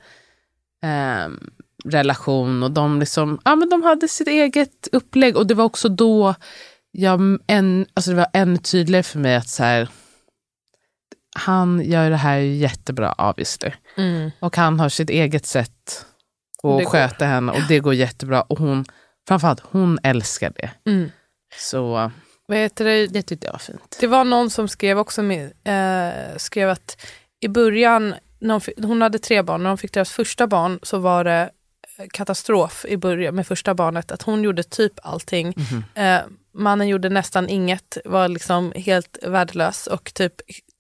Speaker 1: ehm, relation och de, liksom, ja, men de hade sitt eget upplägg och det var också då jag, en, alltså det var ännu tydligare för mig att så här, han gör det här jättebra obviously.
Speaker 2: Mm.
Speaker 1: Och han har sitt eget sätt att sköta henne och det går jättebra. Och hon, framförallt hon älskar det.
Speaker 2: Mm.
Speaker 1: Så
Speaker 2: Vad heter det?
Speaker 1: det tyckte jag var fint.
Speaker 2: Det var någon som skrev också med, eh, skrev att i början, hon, hon hade tre barn, när hon fick deras första barn så var det katastrof i början med första barnet. Att hon gjorde typ allting. Eh, mannen gjorde nästan inget, var liksom helt värdelös och typ,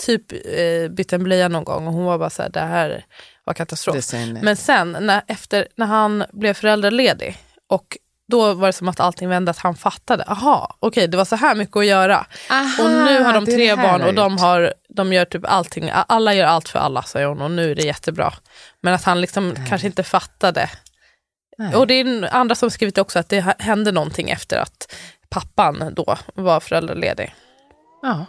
Speaker 2: typ eh, bytte en blöja någon gång och hon var bara så här, det här var katastrof. Men sen när, efter, när han blev föräldraledig och då var det som att allting vände, att han fattade. Aha, okej det var så här mycket att göra. och nu har de tre barn och de, har, de gör typ allting. Alla gör allt för alla säger hon och nu är det jättebra. Men att han liksom kanske inte fattade.
Speaker 1: Nej.
Speaker 2: Och det är andra som skrivit också att det hände någonting efter att pappan då var föräldraledig.
Speaker 1: Ja.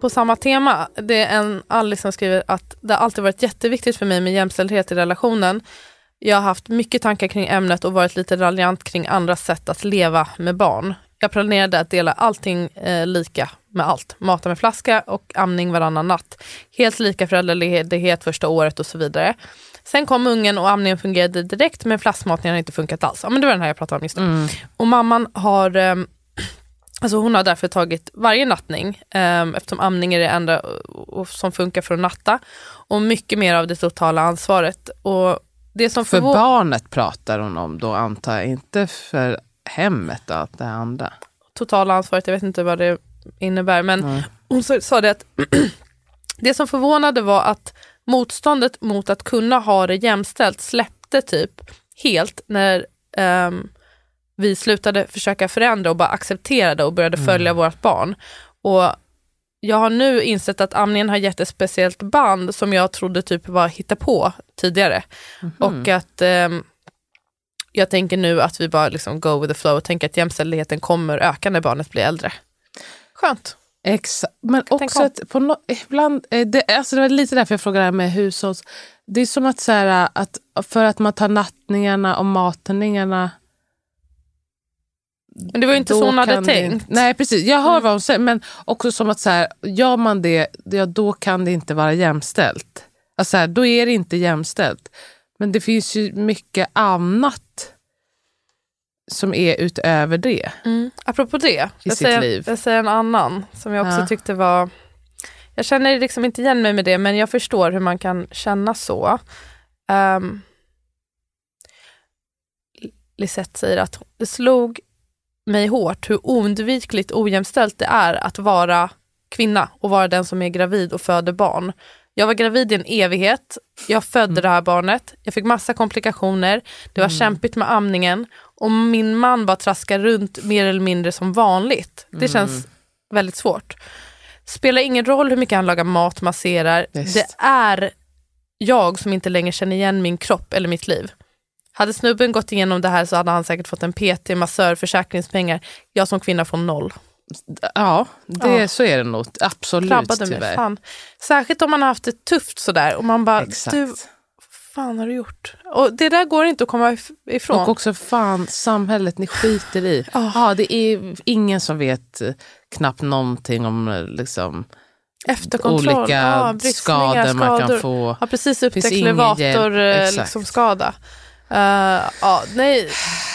Speaker 2: På samma tema, det är en Alice som skriver att det har alltid varit jätteviktigt för mig med jämställdhet i relationen. Jag har haft mycket tankar kring ämnet och varit lite raljant kring andra sätt att leva med barn. Jag planerade att dela allting eh, lika med allt. Mata med flaska och amning varannan natt. Helt lika föräldraledighet första året och så vidare. Sen kom ungen och amningen fungerade direkt men flaskmatningen har inte funkat alls. Ja, men det var den här jag pratade om just nu. Och mamman har ehm, *clears throat* Alltså hon har därför tagit varje nattning um, eftersom amning är det enda uh, som funkar för att natta och mycket mer av det totala ansvaret. Och det som
Speaker 1: För barnet pratar hon om då antar jag, inte för hemmet och allt det andra.
Speaker 2: totala ansvaret, jag vet inte vad det innebär men hon sa, det att *clears throat* det som förvånade var att motståndet mot att kunna ha det jämställt släppte typ helt när ehm, vi slutade försöka förändra och bara accepterade och började följa vårt barn. Och jag har nu insett att amningen har gett ett speciellt band som jag trodde typ var hitta på tidigare. Och att ehm, jag tänker nu att vi bara liksom go with the flow och tänker att jämställdheten kommer öka när barnet blir äldre. Skönt.
Speaker 1: Exakt. Men också att på no, ibland, eh, det, alltså det var lite därför jag frågade det här med hushålls... Det är som att, så här, att för att man tar nattningarna och matningarna
Speaker 2: Men det var ju inte så hon hade
Speaker 1: det
Speaker 2: tänkt.
Speaker 1: inte- Nej precis, jag hör vad hon säger. Men också som att så här, gör man det, ja, då kan det inte vara jämställt. Alltså, så här, då är det inte jämställt. Men det finns ju mycket annat som är utöver det.
Speaker 2: Mm. Apropå det, jag säger, jag säger en annan som jag också
Speaker 1: Ja.
Speaker 2: tyckte var... Jag känner liksom inte igen mig med det, men jag förstår hur man kan känna så. Um, Lisette säger att det slog mig hårt hur oundvikligt ojämställt det är att vara kvinna och vara den som är gravid och föder barn. Jag var gravid i en evighet. Jag födde det här barnet. Jag fick massa komplikationer. Det var kämpigt med amningen. Och min man bara traskar runt mer eller mindre som vanligt. Det känns väldigt svårt. Spelar ingen roll hur mycket han lagar mat, masserar.
Speaker 1: Visst.
Speaker 2: Det är jag som inte längre känner igen min kropp eller mitt liv. Hade snubben gått igenom det här så hade han säkert fått en PT, massör, försäkringspengar. Jag som kvinna får noll.
Speaker 1: Ja, det,
Speaker 2: Ja.
Speaker 1: så är det nog. Absolut
Speaker 2: Drabbade mig.
Speaker 1: tyvärr.
Speaker 2: Fan. Särskilt om man har haft det tufft sådär och man bara,
Speaker 1: Exakt.
Speaker 2: du, fan har du gjort? Och det där går inte att komma if- ifrån.
Speaker 1: Och också fan samhället ni skiter i.
Speaker 2: Ja.
Speaker 1: Ja, det är ingen som vet eh, knappt någonting om eh, liksom,
Speaker 2: Efterkontroll,
Speaker 1: olika
Speaker 2: ja,
Speaker 1: skador man kan få.
Speaker 2: Ja, precis upptäckt
Speaker 1: ingen
Speaker 2: levator
Speaker 1: hjälp.
Speaker 2: eh, liksom, skada. Eh, ja, nej,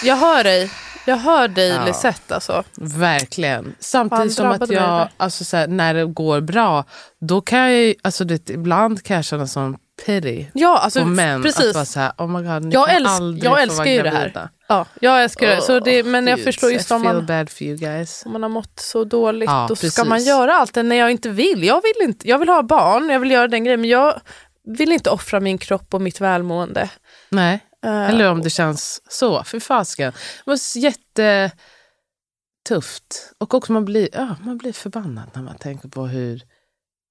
Speaker 2: jag hör dig. Jag hör dig
Speaker 1: Ja.
Speaker 2: Lisette alltså.
Speaker 1: Verkligen. Samtidigt som att jag, alltså, så här, när det går bra, då kan jag ju- alltså, det, ibland kan jag känna som pity
Speaker 2: Ja, alltså
Speaker 1: på män.
Speaker 2: precis.
Speaker 1: Att vara så här, oh my God,
Speaker 2: Jag älsk- jag älskar ju det här. Ja, jag älskar det. Så det men jag
Speaker 1: Gud,
Speaker 2: förstår just om man,
Speaker 1: bad for you guys.
Speaker 2: om man har mått så dåligt.
Speaker 1: Ja,
Speaker 2: då ska
Speaker 1: precis.
Speaker 2: man göra allt det när jag inte vill. Jag vill, inte, jag vill ha barn, jag vill göra den grejen. Men jag vill inte offra min kropp och mitt välmående.
Speaker 1: Nej,
Speaker 2: Eh,
Speaker 1: eller om det känns så. För fasken. Det var jättetufft. Och också man blir, ja, man blir förbannad när man tänker på hur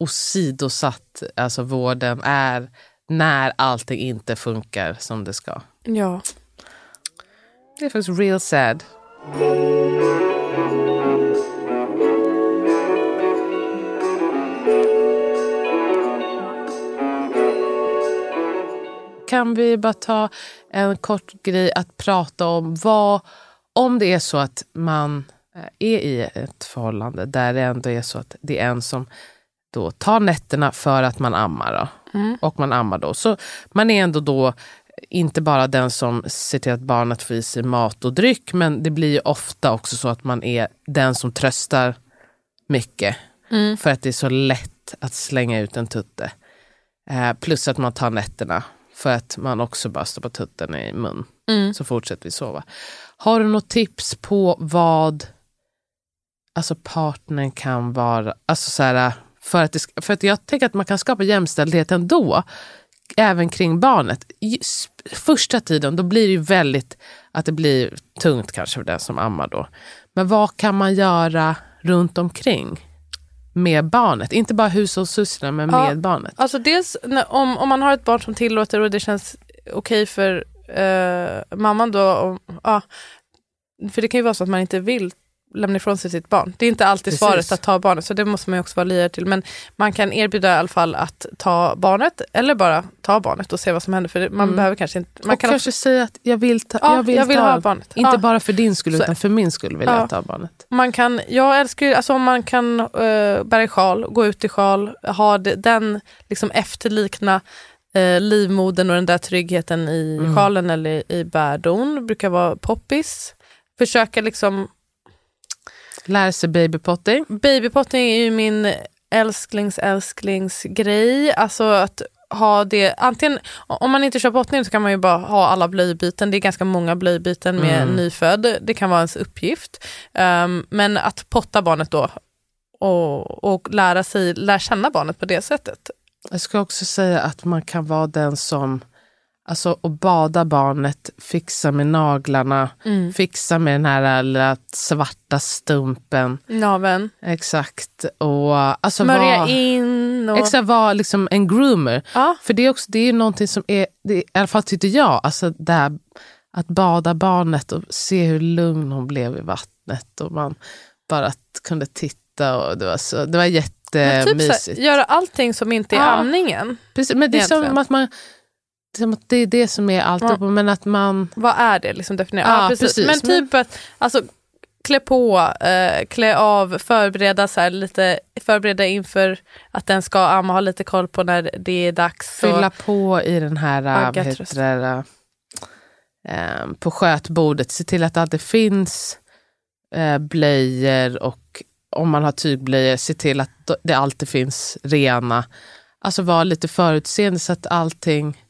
Speaker 1: åsidosatt alltså, vården är när allting inte funkar som det ska.
Speaker 2: ja.
Speaker 1: Det är faktiskt real sad. Kan vi bara ta en kort grej att prata om vad, om det är så att man eh, är i ett förhållande där det ändå är så att det är en som då tar nätterna för att man ammar. Då, Och man ammar då. Så man är ändå då inte bara den som ser till att barnet får i sig mat och dryck, men det blir ju ofta också så att man är den som tröstar mycket. För att det är så lätt att slänga ut en tutte. Eh, plus att man tar nätterna för att man också bara stoppar tutten i mun. Så fortsätter vi sova. Har du något tips på vad alltså partnern kan vara, alltså så här, för, att det, för att jag tänker att man kan skapa jämställdhet ändå, även kring barnet. Just första tiden då blir det väldigt, att det blir tungt kanske för den som ammar då. Men vad kan man göra runt omkring med barnet? Inte bara hushållssysslor, men
Speaker 2: Ja.
Speaker 1: med barnet.
Speaker 2: Alltså dels om, om man har ett barn som tillåter och det känns okej för eh, mamman då. Om, ja, för det kan ju vara så att man inte vill lämna ifrån sig sitt barn. Det är inte alltid
Speaker 1: Precis.
Speaker 2: svaret att ta barnet, så det måste man ju också vara lyhörd till. Men man kan erbjuda i alla fall att ta barnet, eller bara ta barnet och se vad som händer. För man behöver kanske inte... Man
Speaker 1: Mm. och
Speaker 2: kan
Speaker 1: kanske säga att jag vill, ta,
Speaker 2: Ja,
Speaker 1: jag vill,
Speaker 2: jag vill
Speaker 1: ta,
Speaker 2: ha barnet.
Speaker 1: Inte
Speaker 2: Ja.
Speaker 1: bara för din skull, utan för min skull vill
Speaker 2: Ja.
Speaker 1: jag ta barnet.
Speaker 2: Man kan, jag älskar ju, alltså om man kan uh, bära i sjal, gå ut i sjal, ha det, den liksom efterlikna uh, livmodern och den där tryggheten i
Speaker 1: Mm.
Speaker 2: sjalen eller i bärdon, brukar vara poppis. Försöka liksom,
Speaker 1: Lära sig babypotting.
Speaker 2: babypotting är ju min älsklings älsklings grej, alltså att ha det, antingen om man inte kör bottning så kan man ju bara ha alla blöjbyten, det är ganska många blöjbyten med
Speaker 1: Mm.
Speaker 2: nyfödd, det kan vara ens uppgift. Um, men att potta barnet då och, och lära sig, lära känna barnet på det sättet.
Speaker 1: Jag ska också säga att man kan vara den som Alltså att bada barnet, fixa med naglarna,
Speaker 2: Mm.
Speaker 1: fixa med den här lilla svarta stumpen.
Speaker 2: Naveln,
Speaker 1: Exakt. Och alltså
Speaker 2: smörja
Speaker 1: vara,
Speaker 2: in och...
Speaker 1: exakt, vara liksom en groomer.
Speaker 2: Ja,
Speaker 1: För det är också det är någonting som är, det i alla fall tyckte jag, alltså det här, att bada barnet och se hur lugn hon blev i vattnet och man bara kunde titta och det var, så, det var
Speaker 2: men typ
Speaker 1: jättemysigt.
Speaker 2: så här, göra allting som inte är
Speaker 1: Ja.
Speaker 2: amningen.
Speaker 1: Precis, men det är som
Speaker 2: Egentligen.
Speaker 1: att man som att det är det som är allt,
Speaker 2: Ja.
Speaker 1: men att man...
Speaker 2: Vad är det? Liksom definiera.
Speaker 1: Ja,
Speaker 2: Ja, precis.
Speaker 1: precis.
Speaker 2: Men typ att alltså, klä på, eh, klä av, förbereda, så här, lite, förbereda inför att den ska amma, ha lite koll på när det är dags.
Speaker 1: fylla
Speaker 2: Och,
Speaker 1: på i den här,
Speaker 2: gött
Speaker 1: heter det, eh, på skötbordet. Se till att det alltid finns eh, blöjor och om man har tygblöjor, se till att det alltid finns rena. Alltså vara lite förutseende så att allting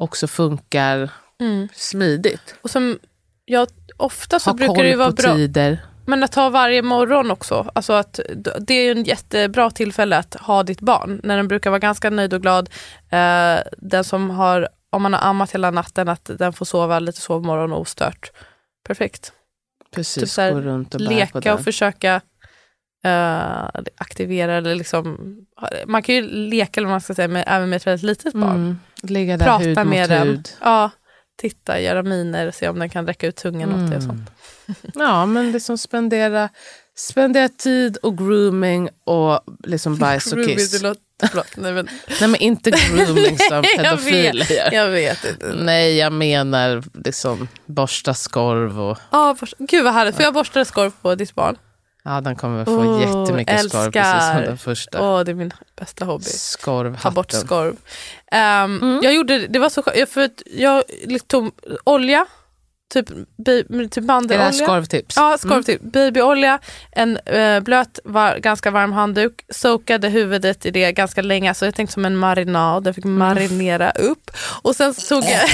Speaker 1: också funkar
Speaker 2: mm.
Speaker 1: smidigt.
Speaker 2: och som jag, ofta så
Speaker 1: ha
Speaker 2: brukar det vara bra.
Speaker 1: tider.
Speaker 2: Men att ta varje morgon också. Alltså att det är ju en jättebra tillfälle att ha ditt barn. När den brukar vara ganska nöjd och glad. Eh, den som har, om man har ammat hela natten, att den får sova lite sovmorgon ostört. Perfekt.
Speaker 1: Precis,
Speaker 2: Typ här,
Speaker 1: gå runt och
Speaker 2: Leka och försöka eh, aktivera eller liksom. Man kan ju leka eller man ska säga, med, även med ett väldigt litet barn.
Speaker 1: Mm. Ligga där
Speaker 2: Prata
Speaker 1: hud mot
Speaker 2: med den.
Speaker 1: hud.
Speaker 2: Ja, titta, göra miner, se om den kan räcka ut tungan åt det och sånt.
Speaker 1: Ja, men liksom spendera, spendera tid och grooming och liksom bajs och kiss.
Speaker 2: nej, men, *laughs*
Speaker 1: Nej men inte grooming som *laughs*
Speaker 2: jag, vet,
Speaker 1: gör.
Speaker 2: jag vet inte.
Speaker 1: Nej, jag menar liksom borsta skorv och
Speaker 2: Ja, borst- Gud vad härligt, får jag borsta skorv på ditt barn?
Speaker 1: Ja, den kommer få
Speaker 2: Åh,
Speaker 1: jättemycket skorv precis som
Speaker 2: älskar.
Speaker 1: den första.
Speaker 2: Åh, det är min bästa hobby.
Speaker 1: Skorvhatten.
Speaker 2: Ta bort skorv. Ehm,
Speaker 1: Mm.
Speaker 2: Jag gjorde, det var så skönt, jag- för jag tog olja, typ, typ
Speaker 1: Är det
Speaker 2: mandelolja.
Speaker 1: skorvtips?
Speaker 2: Ja, skorv typ. Babyolja, en eh, blöt, var, ganska varm handduk, soakade huvudet i det ganska länge, så jag tänkte som en marinad, jag fick
Speaker 1: Mm.
Speaker 2: marinera upp. Och sen så tog jag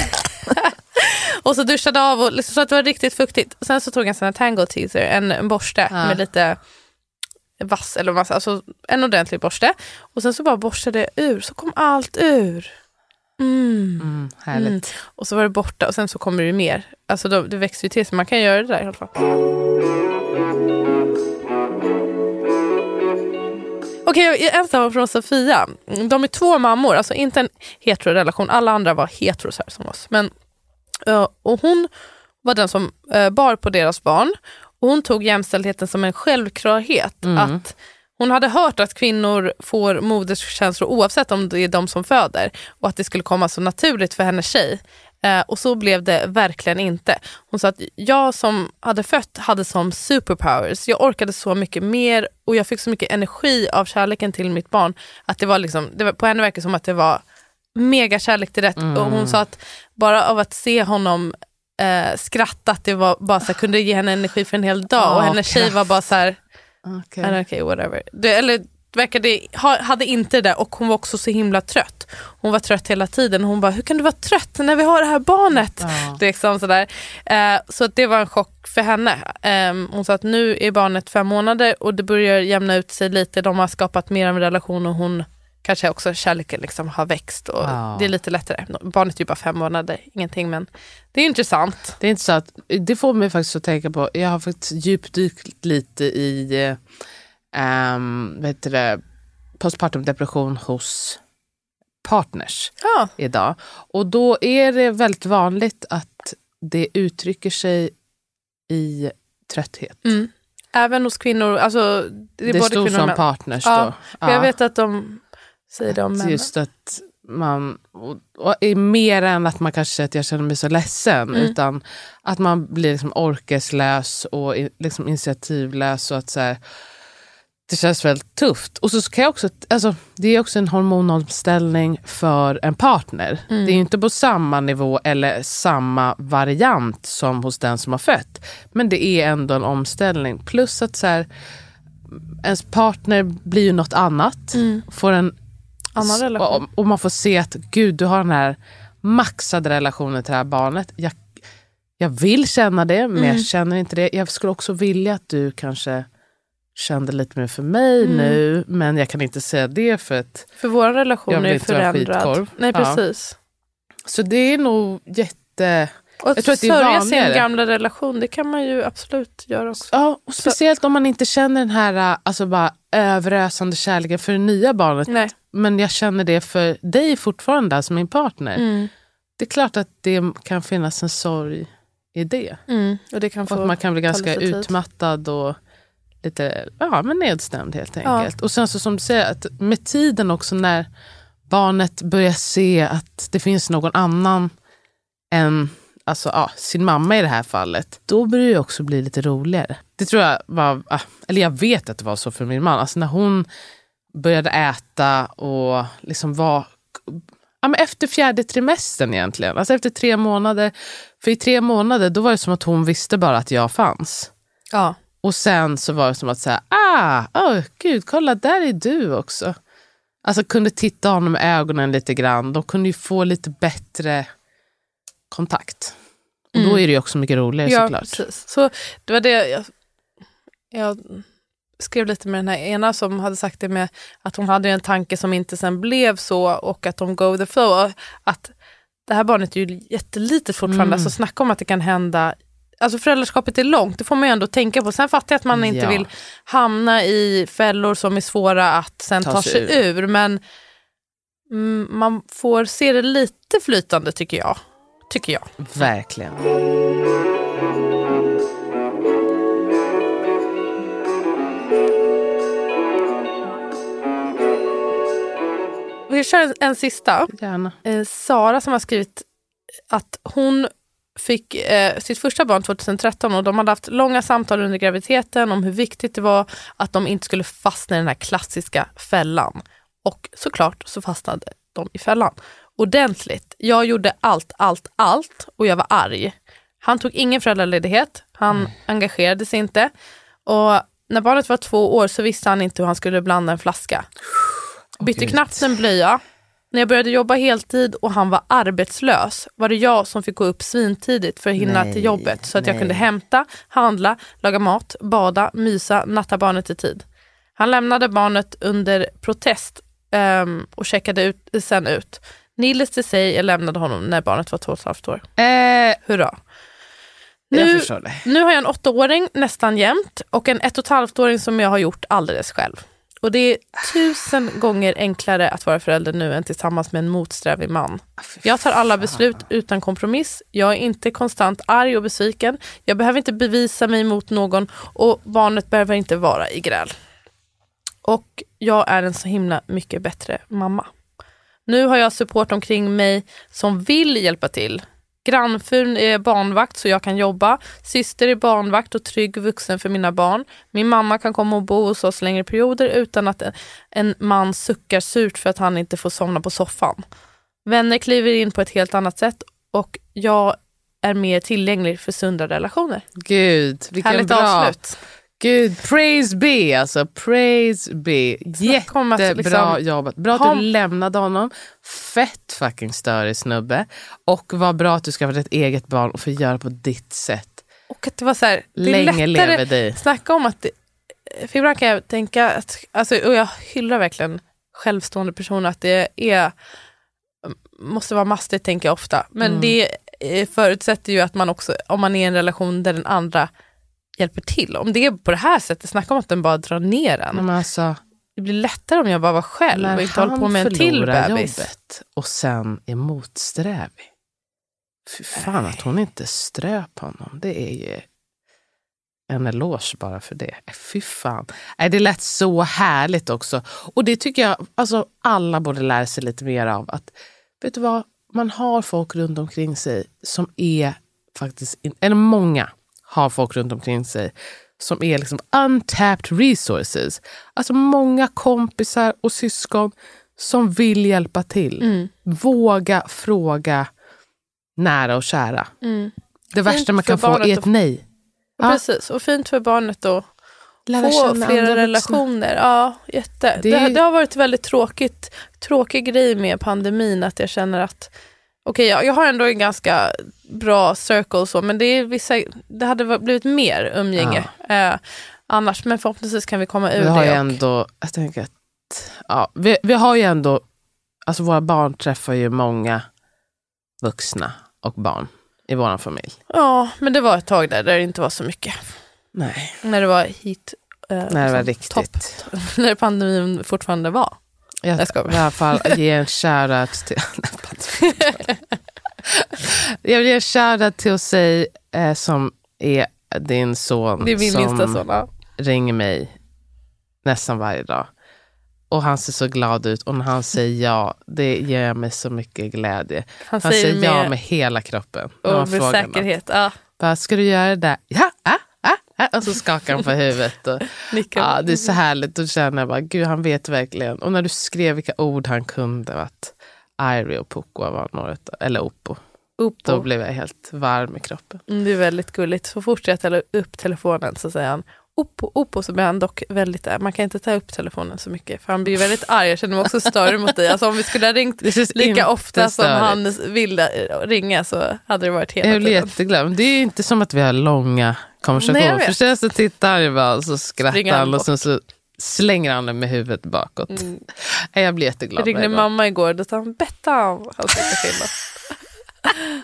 Speaker 2: *laughs* och så duschade av och liksom, så att det var riktigt fuktigt. Sen så tog jag en sån här tangle teaser, en, en borste
Speaker 1: Ja.
Speaker 2: med lite vass, eller säger, alltså en ordentlig borste. Och sen så bara borstade jag ur, så kom allt ur. Mm.
Speaker 1: Mm, härligt.
Speaker 2: Mm. Och så var det borta och sen så kommer det mer. Alltså då, det växer ju till så man kan göra det där i alla fall. Okej, en sak från Sofia. De är två mammor, alltså inte en heterorelation. Alla andra var heteros här som oss. Men, eh, och hon var den som eh, bar på deras barn. Och hon tog jämställdheten som en självklarhet. Att hon hade hört att kvinnor får moderskänslor oavsett om det är de som föder. Och att det skulle komma så naturligt för hennes tjej. Eh, och så blev det verkligen inte. Hon sa att jag som hade fött hade som superpowers. Jag orkade så mycket mer och jag fick så mycket energi av kärleken till mitt barn. Att det var liksom, det var, på henne verkar det som att det var mega kärlek till rätt. Och hon sa att bara av att se honom eh, skratta, att det var bara så här, kunde ge henne energi för en hel dag. och
Speaker 1: Åh,
Speaker 2: hennes tjej var bara så här,
Speaker 1: Okej.
Speaker 2: "Ah, okej whatever. Det, eller verkade, ha, hade inte det där och hon var också så himla trött. Hon var trött hela tiden. Hon bara, hur kan du vara trött när vi har det här barnet?
Speaker 1: Ja. *laughs*
Speaker 2: Liksom sådär. Eh, så att det var en chock för henne. Eh, hon sa att nu är barnet fem månader och det börjar jämna ut sig lite. De har skapat mer av en relation och hon kanske också kärleken liksom har växt och
Speaker 1: Ja.
Speaker 2: det är lite lättare. Barnet är ju bara fem månader, ingenting men det är intressant.
Speaker 1: Det är att, det får mig faktiskt att tänka på, jag har faktiskt djupdykt lite i um, vad heter det, postpartum depression hos partners
Speaker 2: Ja,
Speaker 1: idag. Och då är det väldigt vanligt att det uttrycker sig i trötthet.
Speaker 2: mm. Även hos kvinnor, alltså det är
Speaker 1: Det,
Speaker 2: både
Speaker 1: står
Speaker 2: kvinnor och
Speaker 1: som partners
Speaker 2: Ja,
Speaker 1: då.
Speaker 2: För Jag vet att de säger det om män.
Speaker 1: Just att man, och, och är mer än att man kanske säger att jag känner mig så ledsen,
Speaker 2: Mm.
Speaker 1: utan att man blir liksom orkeslös och liksom initiativlös. Och att så här, det känns väldigt tufft. Och så kan jag också, alltså, det är också en hormonomställning för en partner.
Speaker 2: Mm.
Speaker 1: Det är inte på samma nivå eller samma variant som hos den som har fött. Men det är ändå en omställning. Plus att så här, ens partner blir ju något annat. Får en
Speaker 2: Annan relation.
Speaker 1: och, och man får se att gud, du har den här maxade relationen till det här barnet. Jag, jag vill känna det, men
Speaker 2: Mm.
Speaker 1: jag känner inte det. Jag skulle också vilja att du kanske kände lite mer för mig
Speaker 2: Mm.
Speaker 1: nu, men jag kan inte säga det för att...
Speaker 2: För vår relation
Speaker 1: Jag vill
Speaker 2: är
Speaker 1: inte vara
Speaker 2: förändrad.
Speaker 1: skitkorv.
Speaker 2: Nej
Speaker 1: Ja.
Speaker 2: precis.
Speaker 1: Så det är nog jätte...
Speaker 2: Och att
Speaker 1: Jag tror att
Speaker 2: sörja sin gamla relation, det kan man ju absolut göra också.
Speaker 1: Ja, och speciellt om man inte känner den här alltså bara överösande kärleken för det nya barnet.
Speaker 2: Nej.
Speaker 1: Men jag känner det för dig fortfarande, alltså min partner.
Speaker 2: Mm.
Speaker 1: Det är klart att det kan finnas en sorg i det.
Speaker 2: Mm. Och det kan
Speaker 1: Och
Speaker 2: få
Speaker 1: att man kan bli ganska utmattad och lite ja, men nedstämd helt enkelt. Och sen så som du säger, att med tiden också när barnet börjar se att det finns någon annan än alltså, ja, sin mamma i det här fallet, då börjar det också bli lite roligare. Det tror jag var, ah, eller jag vet att det var så för min man. Alltså när hon började äta och liksom var ja, men efter fjärde trimestern egentligen. Alltså efter tre månader. För i tre månader då var det som att hon visste bara att jag fanns.
Speaker 2: Ja.
Speaker 1: Och sen så var det som att säga, ah, oh, gud, kolla där är du också. Alltså kunde titta honom i ögonen lite grann. De kunde ju få lite bättre kontakt. Och då är det ju också mycket roligare
Speaker 2: ja,
Speaker 1: såklart.
Speaker 2: precis. Så det var det jag jag skrev lite med den här ena som hade sagt det med att hon hade en tanke som inte sen blev så och att de go with the flow. Att det här barnet är ju jättelitet fortfarande,
Speaker 1: Mm.
Speaker 2: alltså snacka om att det kan hända Alltså föräldraskapet är långt, det får man ju ändå tänka på. Sen fattar jag att man inte
Speaker 1: Ja.
Speaker 2: vill hamna i fällor som är svåra att sen
Speaker 1: Ta
Speaker 2: ta,
Speaker 1: sig
Speaker 2: sig ur. Men mm, man får se det lite flytande tycker jag. Tycker jag.
Speaker 1: Verkligen.
Speaker 2: Vi kör en, en sista.
Speaker 1: Gärna.
Speaker 2: eh, Sara som har skrivit att hon fick eh, sitt första barn 2013 och de hade haft långa samtal under graviditeten om hur viktigt det var att de inte skulle fastna i den här klassiska fällan. Och såklart så fastnade de i fällan. Ordentligt. Jag gjorde allt, allt, allt och jag var arg. Han tog ingen föräldraledighet, han engagerade sig inte. Och när barnet var två år så visste han inte hur han skulle blanda en flaska. Bytte
Speaker 1: Gud.
Speaker 2: knappt en blöja. När jag började jobba heltid och han var arbetslös var det jag som fick gå upp svintidigt för att hinna
Speaker 1: Nej,
Speaker 2: till jobbet så att jag
Speaker 1: nej.
Speaker 2: kunde hämta, handla, laga mat, bada, mysa, natta barnet i tid. Han lämnade barnet under protest ehm, och checkade ut, sen ut. Needless to say, jag lämnade honom när barnet var två och ett halvt år.
Speaker 1: Eh,
Speaker 2: Hurra.
Speaker 1: jag
Speaker 2: Nu, nu har jag en åttaåring nästan jämt och en ett och ett halvt-åring som jag har gjort alldeles själv. Och det är tusen gånger enklare att vara förälder nu än tillsammans med en motsträvig man. Jag tar alla beslut utan kompromiss. Jag är inte konstant arg och besviken. Jag behöver inte bevisa mig mot någon och barnet behöver inte vara i gräl. Och jag är en så himla mycket bättre mamma. Nu har jag support omkring mig som vill hjälpa till. Grannfrun är barnvakt så jag kan jobba. Syster är barnvakt och trygg vuxen för mina barn. Min mamma kan komma och bo hos oss längre perioder utan att en, man suckar surt för att han inte får somna på soffan. Vänner kliver in på ett helt annat sätt och jag är mer tillgänglig för sunda relationer.
Speaker 1: Gud, vilken
Speaker 2: Härligt
Speaker 1: bra.
Speaker 2: avslut.
Speaker 1: Gud, praise be alltså. Praise be.
Speaker 2: Att
Speaker 1: Jättebra
Speaker 2: liksom-
Speaker 1: jobbat. Bra att du lämnade honom. Fett fucking störig snubbe. Och vad bra att du skaffade ett eget barn och får göra på ditt sätt.
Speaker 2: Och att det var så här, det är
Speaker 1: Länge
Speaker 2: lättare,
Speaker 1: lever dig.
Speaker 2: Snacka om att, det, för ibland kan jag tänka, att, alltså, och jag hyllar verkligen självstående personer, att det är, måste vara mastigt tänker jag ofta, men
Speaker 1: Mm.
Speaker 2: det eh, förutsätter ju att man också, om man är i en relation där den andra hjälper till, om det är på det här sättet, snacka om att den bara drar ner en.
Speaker 1: Men alltså,
Speaker 2: Det blir lättare om jag bara var själv och inte håller på med en till bebis.
Speaker 1: jobbet och sen är motsträvig. Fy fan att hon inte ströp honom. Det är ju en eloge bara för det. Äh, Fy fan. Nej, det lät så härligt också. Och det tycker jag alltså, alla borde lära sig lite mer av. Att, vet du vad? Man har folk runt omkring sig som är faktiskt, eller många har folk runt omkring sig som är liksom untapped resources. Alltså många kompisar och syskon som vill hjälpa till.
Speaker 2: Mm.
Speaker 1: Våga fråga nära och kära.
Speaker 2: Mm.
Speaker 1: Det värsta man kan få är ett nej. Ja.
Speaker 2: Precis, och fint för barnet att
Speaker 1: Lära
Speaker 2: få flera
Speaker 1: vuxna.
Speaker 2: relationer. Ja, jätte.
Speaker 1: Det
Speaker 2: Det, det, har varit väldigt tråkigt, tråkig grej med pandemin att jag känner att Okej, jag, jag har ändå en ganska bra circle så, men det, är vissa, det hade blivit mer umgänge eh, annars. Men förhoppningsvis kan vi komma ur
Speaker 1: Vi har
Speaker 2: det. och-
Speaker 1: ändå, jag tänker att, ja, vi, vi har ju ändå, alltså våra barn träffar ju många vuxna och barn i vår familj.
Speaker 2: Ja, men det var ett tag där, där det inte var så mycket.
Speaker 1: Nej,
Speaker 2: När det var hit. Eh,
Speaker 1: när det var
Speaker 2: liksom,
Speaker 1: riktigt.
Speaker 2: Topp, *laughs* när pandemin fortfarande var.
Speaker 1: Jag,
Speaker 2: Jag skojar.
Speaker 1: i alla fall ge en shoutout till... *laughs* jag vill ge en shoutout till Osei eh, som är din son
Speaker 2: Det är min minsta son. Ja.
Speaker 1: ringer mig nästan varje dag. Och han ser så glad ut och när han säger ja, det ger mig så mycket glädje.
Speaker 2: Han,
Speaker 1: Han
Speaker 2: säger
Speaker 1: säger
Speaker 2: med,
Speaker 1: ja med hela kroppen.
Speaker 2: och med
Speaker 1: något.
Speaker 2: säkerhet. Ja,
Speaker 1: Bara, ska du göra det där? Ja, ah. Och *laughs* så skakar han på huvudet. Och, *laughs* ja, det är så härligt. Då känner jag bara, gud han vet verkligen. Och när du skrev vilka ord han kunde, att Airi och Poko var några, eller Oppo.
Speaker 2: Upp
Speaker 1: Då blev jag helt varm i kroppen.
Speaker 2: Mm, Det är väldigt gulligt. Så fort jag tar upp telefonen så säger han upp och så blir han dock väldigt arg. Man kan inte ta upp telefonen så mycket för han blir väldigt arg. Jag känner mig också större mot dig. Alltså om vi skulle ha ringt lika ofta som han vill ringa så hade det varit hela
Speaker 1: Jag blir
Speaker 2: tiden.
Speaker 1: jätteglad. Men Det är inte som att vi har långa konversation.
Speaker 2: Nej, jag.
Speaker 1: Först så tittar han ju bara och så skrattar
Speaker 2: han
Speaker 1: och sen så slänger han den med huvudet bakåt.
Speaker 2: Mm.
Speaker 1: Jag blir jätteglad.
Speaker 2: Jag ringde mamma igår, då sa han Bettan. Han sitter stilla.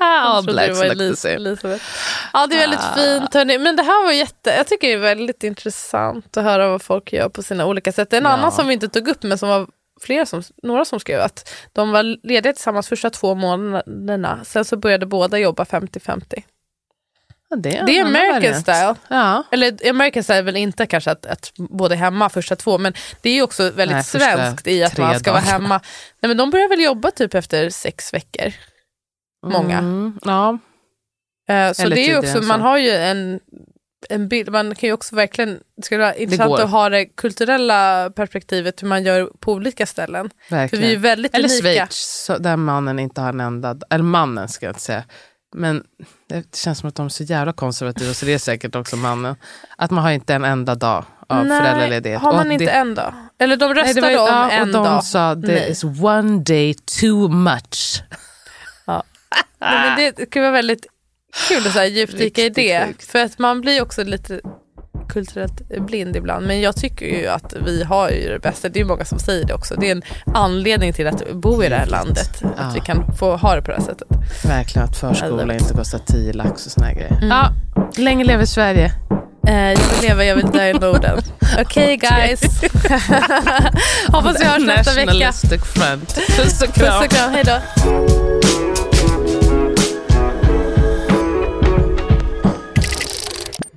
Speaker 2: Jag trodde
Speaker 1: Black
Speaker 2: det var
Speaker 1: Select
Speaker 2: Elis-
Speaker 1: to.
Speaker 2: Elisabeth. Ja, det är väldigt
Speaker 1: Ah.
Speaker 2: fint. Hörni. Men det här var jätte, jag tycker det är väldigt intressant att höra vad folk gör på sina olika sätt. En
Speaker 1: Ja.
Speaker 2: annan som vi inte tog upp, men som var flera som, några som skrev att de var lediga tillsammans första två månaderna. Sen så började båda jobba 50-50.
Speaker 1: Ja, det är,
Speaker 2: Det är American style.
Speaker 1: Ja.
Speaker 2: Eller American style är väl inte kanske att, att båda är hemma första två, men det är ju också väldigt
Speaker 1: Nej,
Speaker 2: svenskt i att man ska vara
Speaker 1: dagar.
Speaker 2: hemma. Nej, men de börjar väl jobba typ efter sex veckor. Många.
Speaker 1: Mm, ja.
Speaker 2: Eh, så
Speaker 1: Eller
Speaker 2: det är också, man har ju en, en bild, man kan ju också verkligen, det skulle vara intressant att ha det kulturella perspektivet hur man gör på olika ställen. För
Speaker 1: Verkligen.
Speaker 2: vi är väldigt
Speaker 1: Eller
Speaker 2: unika.
Speaker 1: Schweiz, där mannen inte har en enda, eller mannen ska jag inte säga. Men det känns som att de är så jävla konservativa, så det är säkert också mannen. Att man har inte en enda dag av föräldraledighet.
Speaker 2: har
Speaker 1: Och
Speaker 2: man
Speaker 1: att
Speaker 2: inte
Speaker 1: det,
Speaker 2: en dag? Eller de
Speaker 1: Nej,
Speaker 2: röstade
Speaker 1: var,
Speaker 2: om
Speaker 1: ja,
Speaker 2: en
Speaker 1: och de
Speaker 2: dag.
Speaker 1: sa det
Speaker 2: Nej.
Speaker 1: is one day too much.
Speaker 2: Nej, men det skulle vara väldigt kul att så här djupdyka i det. För att man blir också lite kulturellt blind ibland. Men jag tycker ju att vi har ju det bästa. Det är ju många som säger det också. Det är en anledning till att bo i det här landet. Att
Speaker 1: Ja.
Speaker 2: vi kan få ha det på det här sättet.
Speaker 1: Verkligen att förskola
Speaker 2: Eller-
Speaker 1: inte kostar 10 lax och såna här grejer.
Speaker 2: Mm.
Speaker 1: Ja, länge lever Sverige.
Speaker 2: Eh, jag vill leva, jag vill dö i Norden. *laughs* Okej guys. *laughs* Hoppas vi hörs nästa vecka.
Speaker 1: Nationalistic front. Puss och kram.
Speaker 2: Puss och kram, hejdå.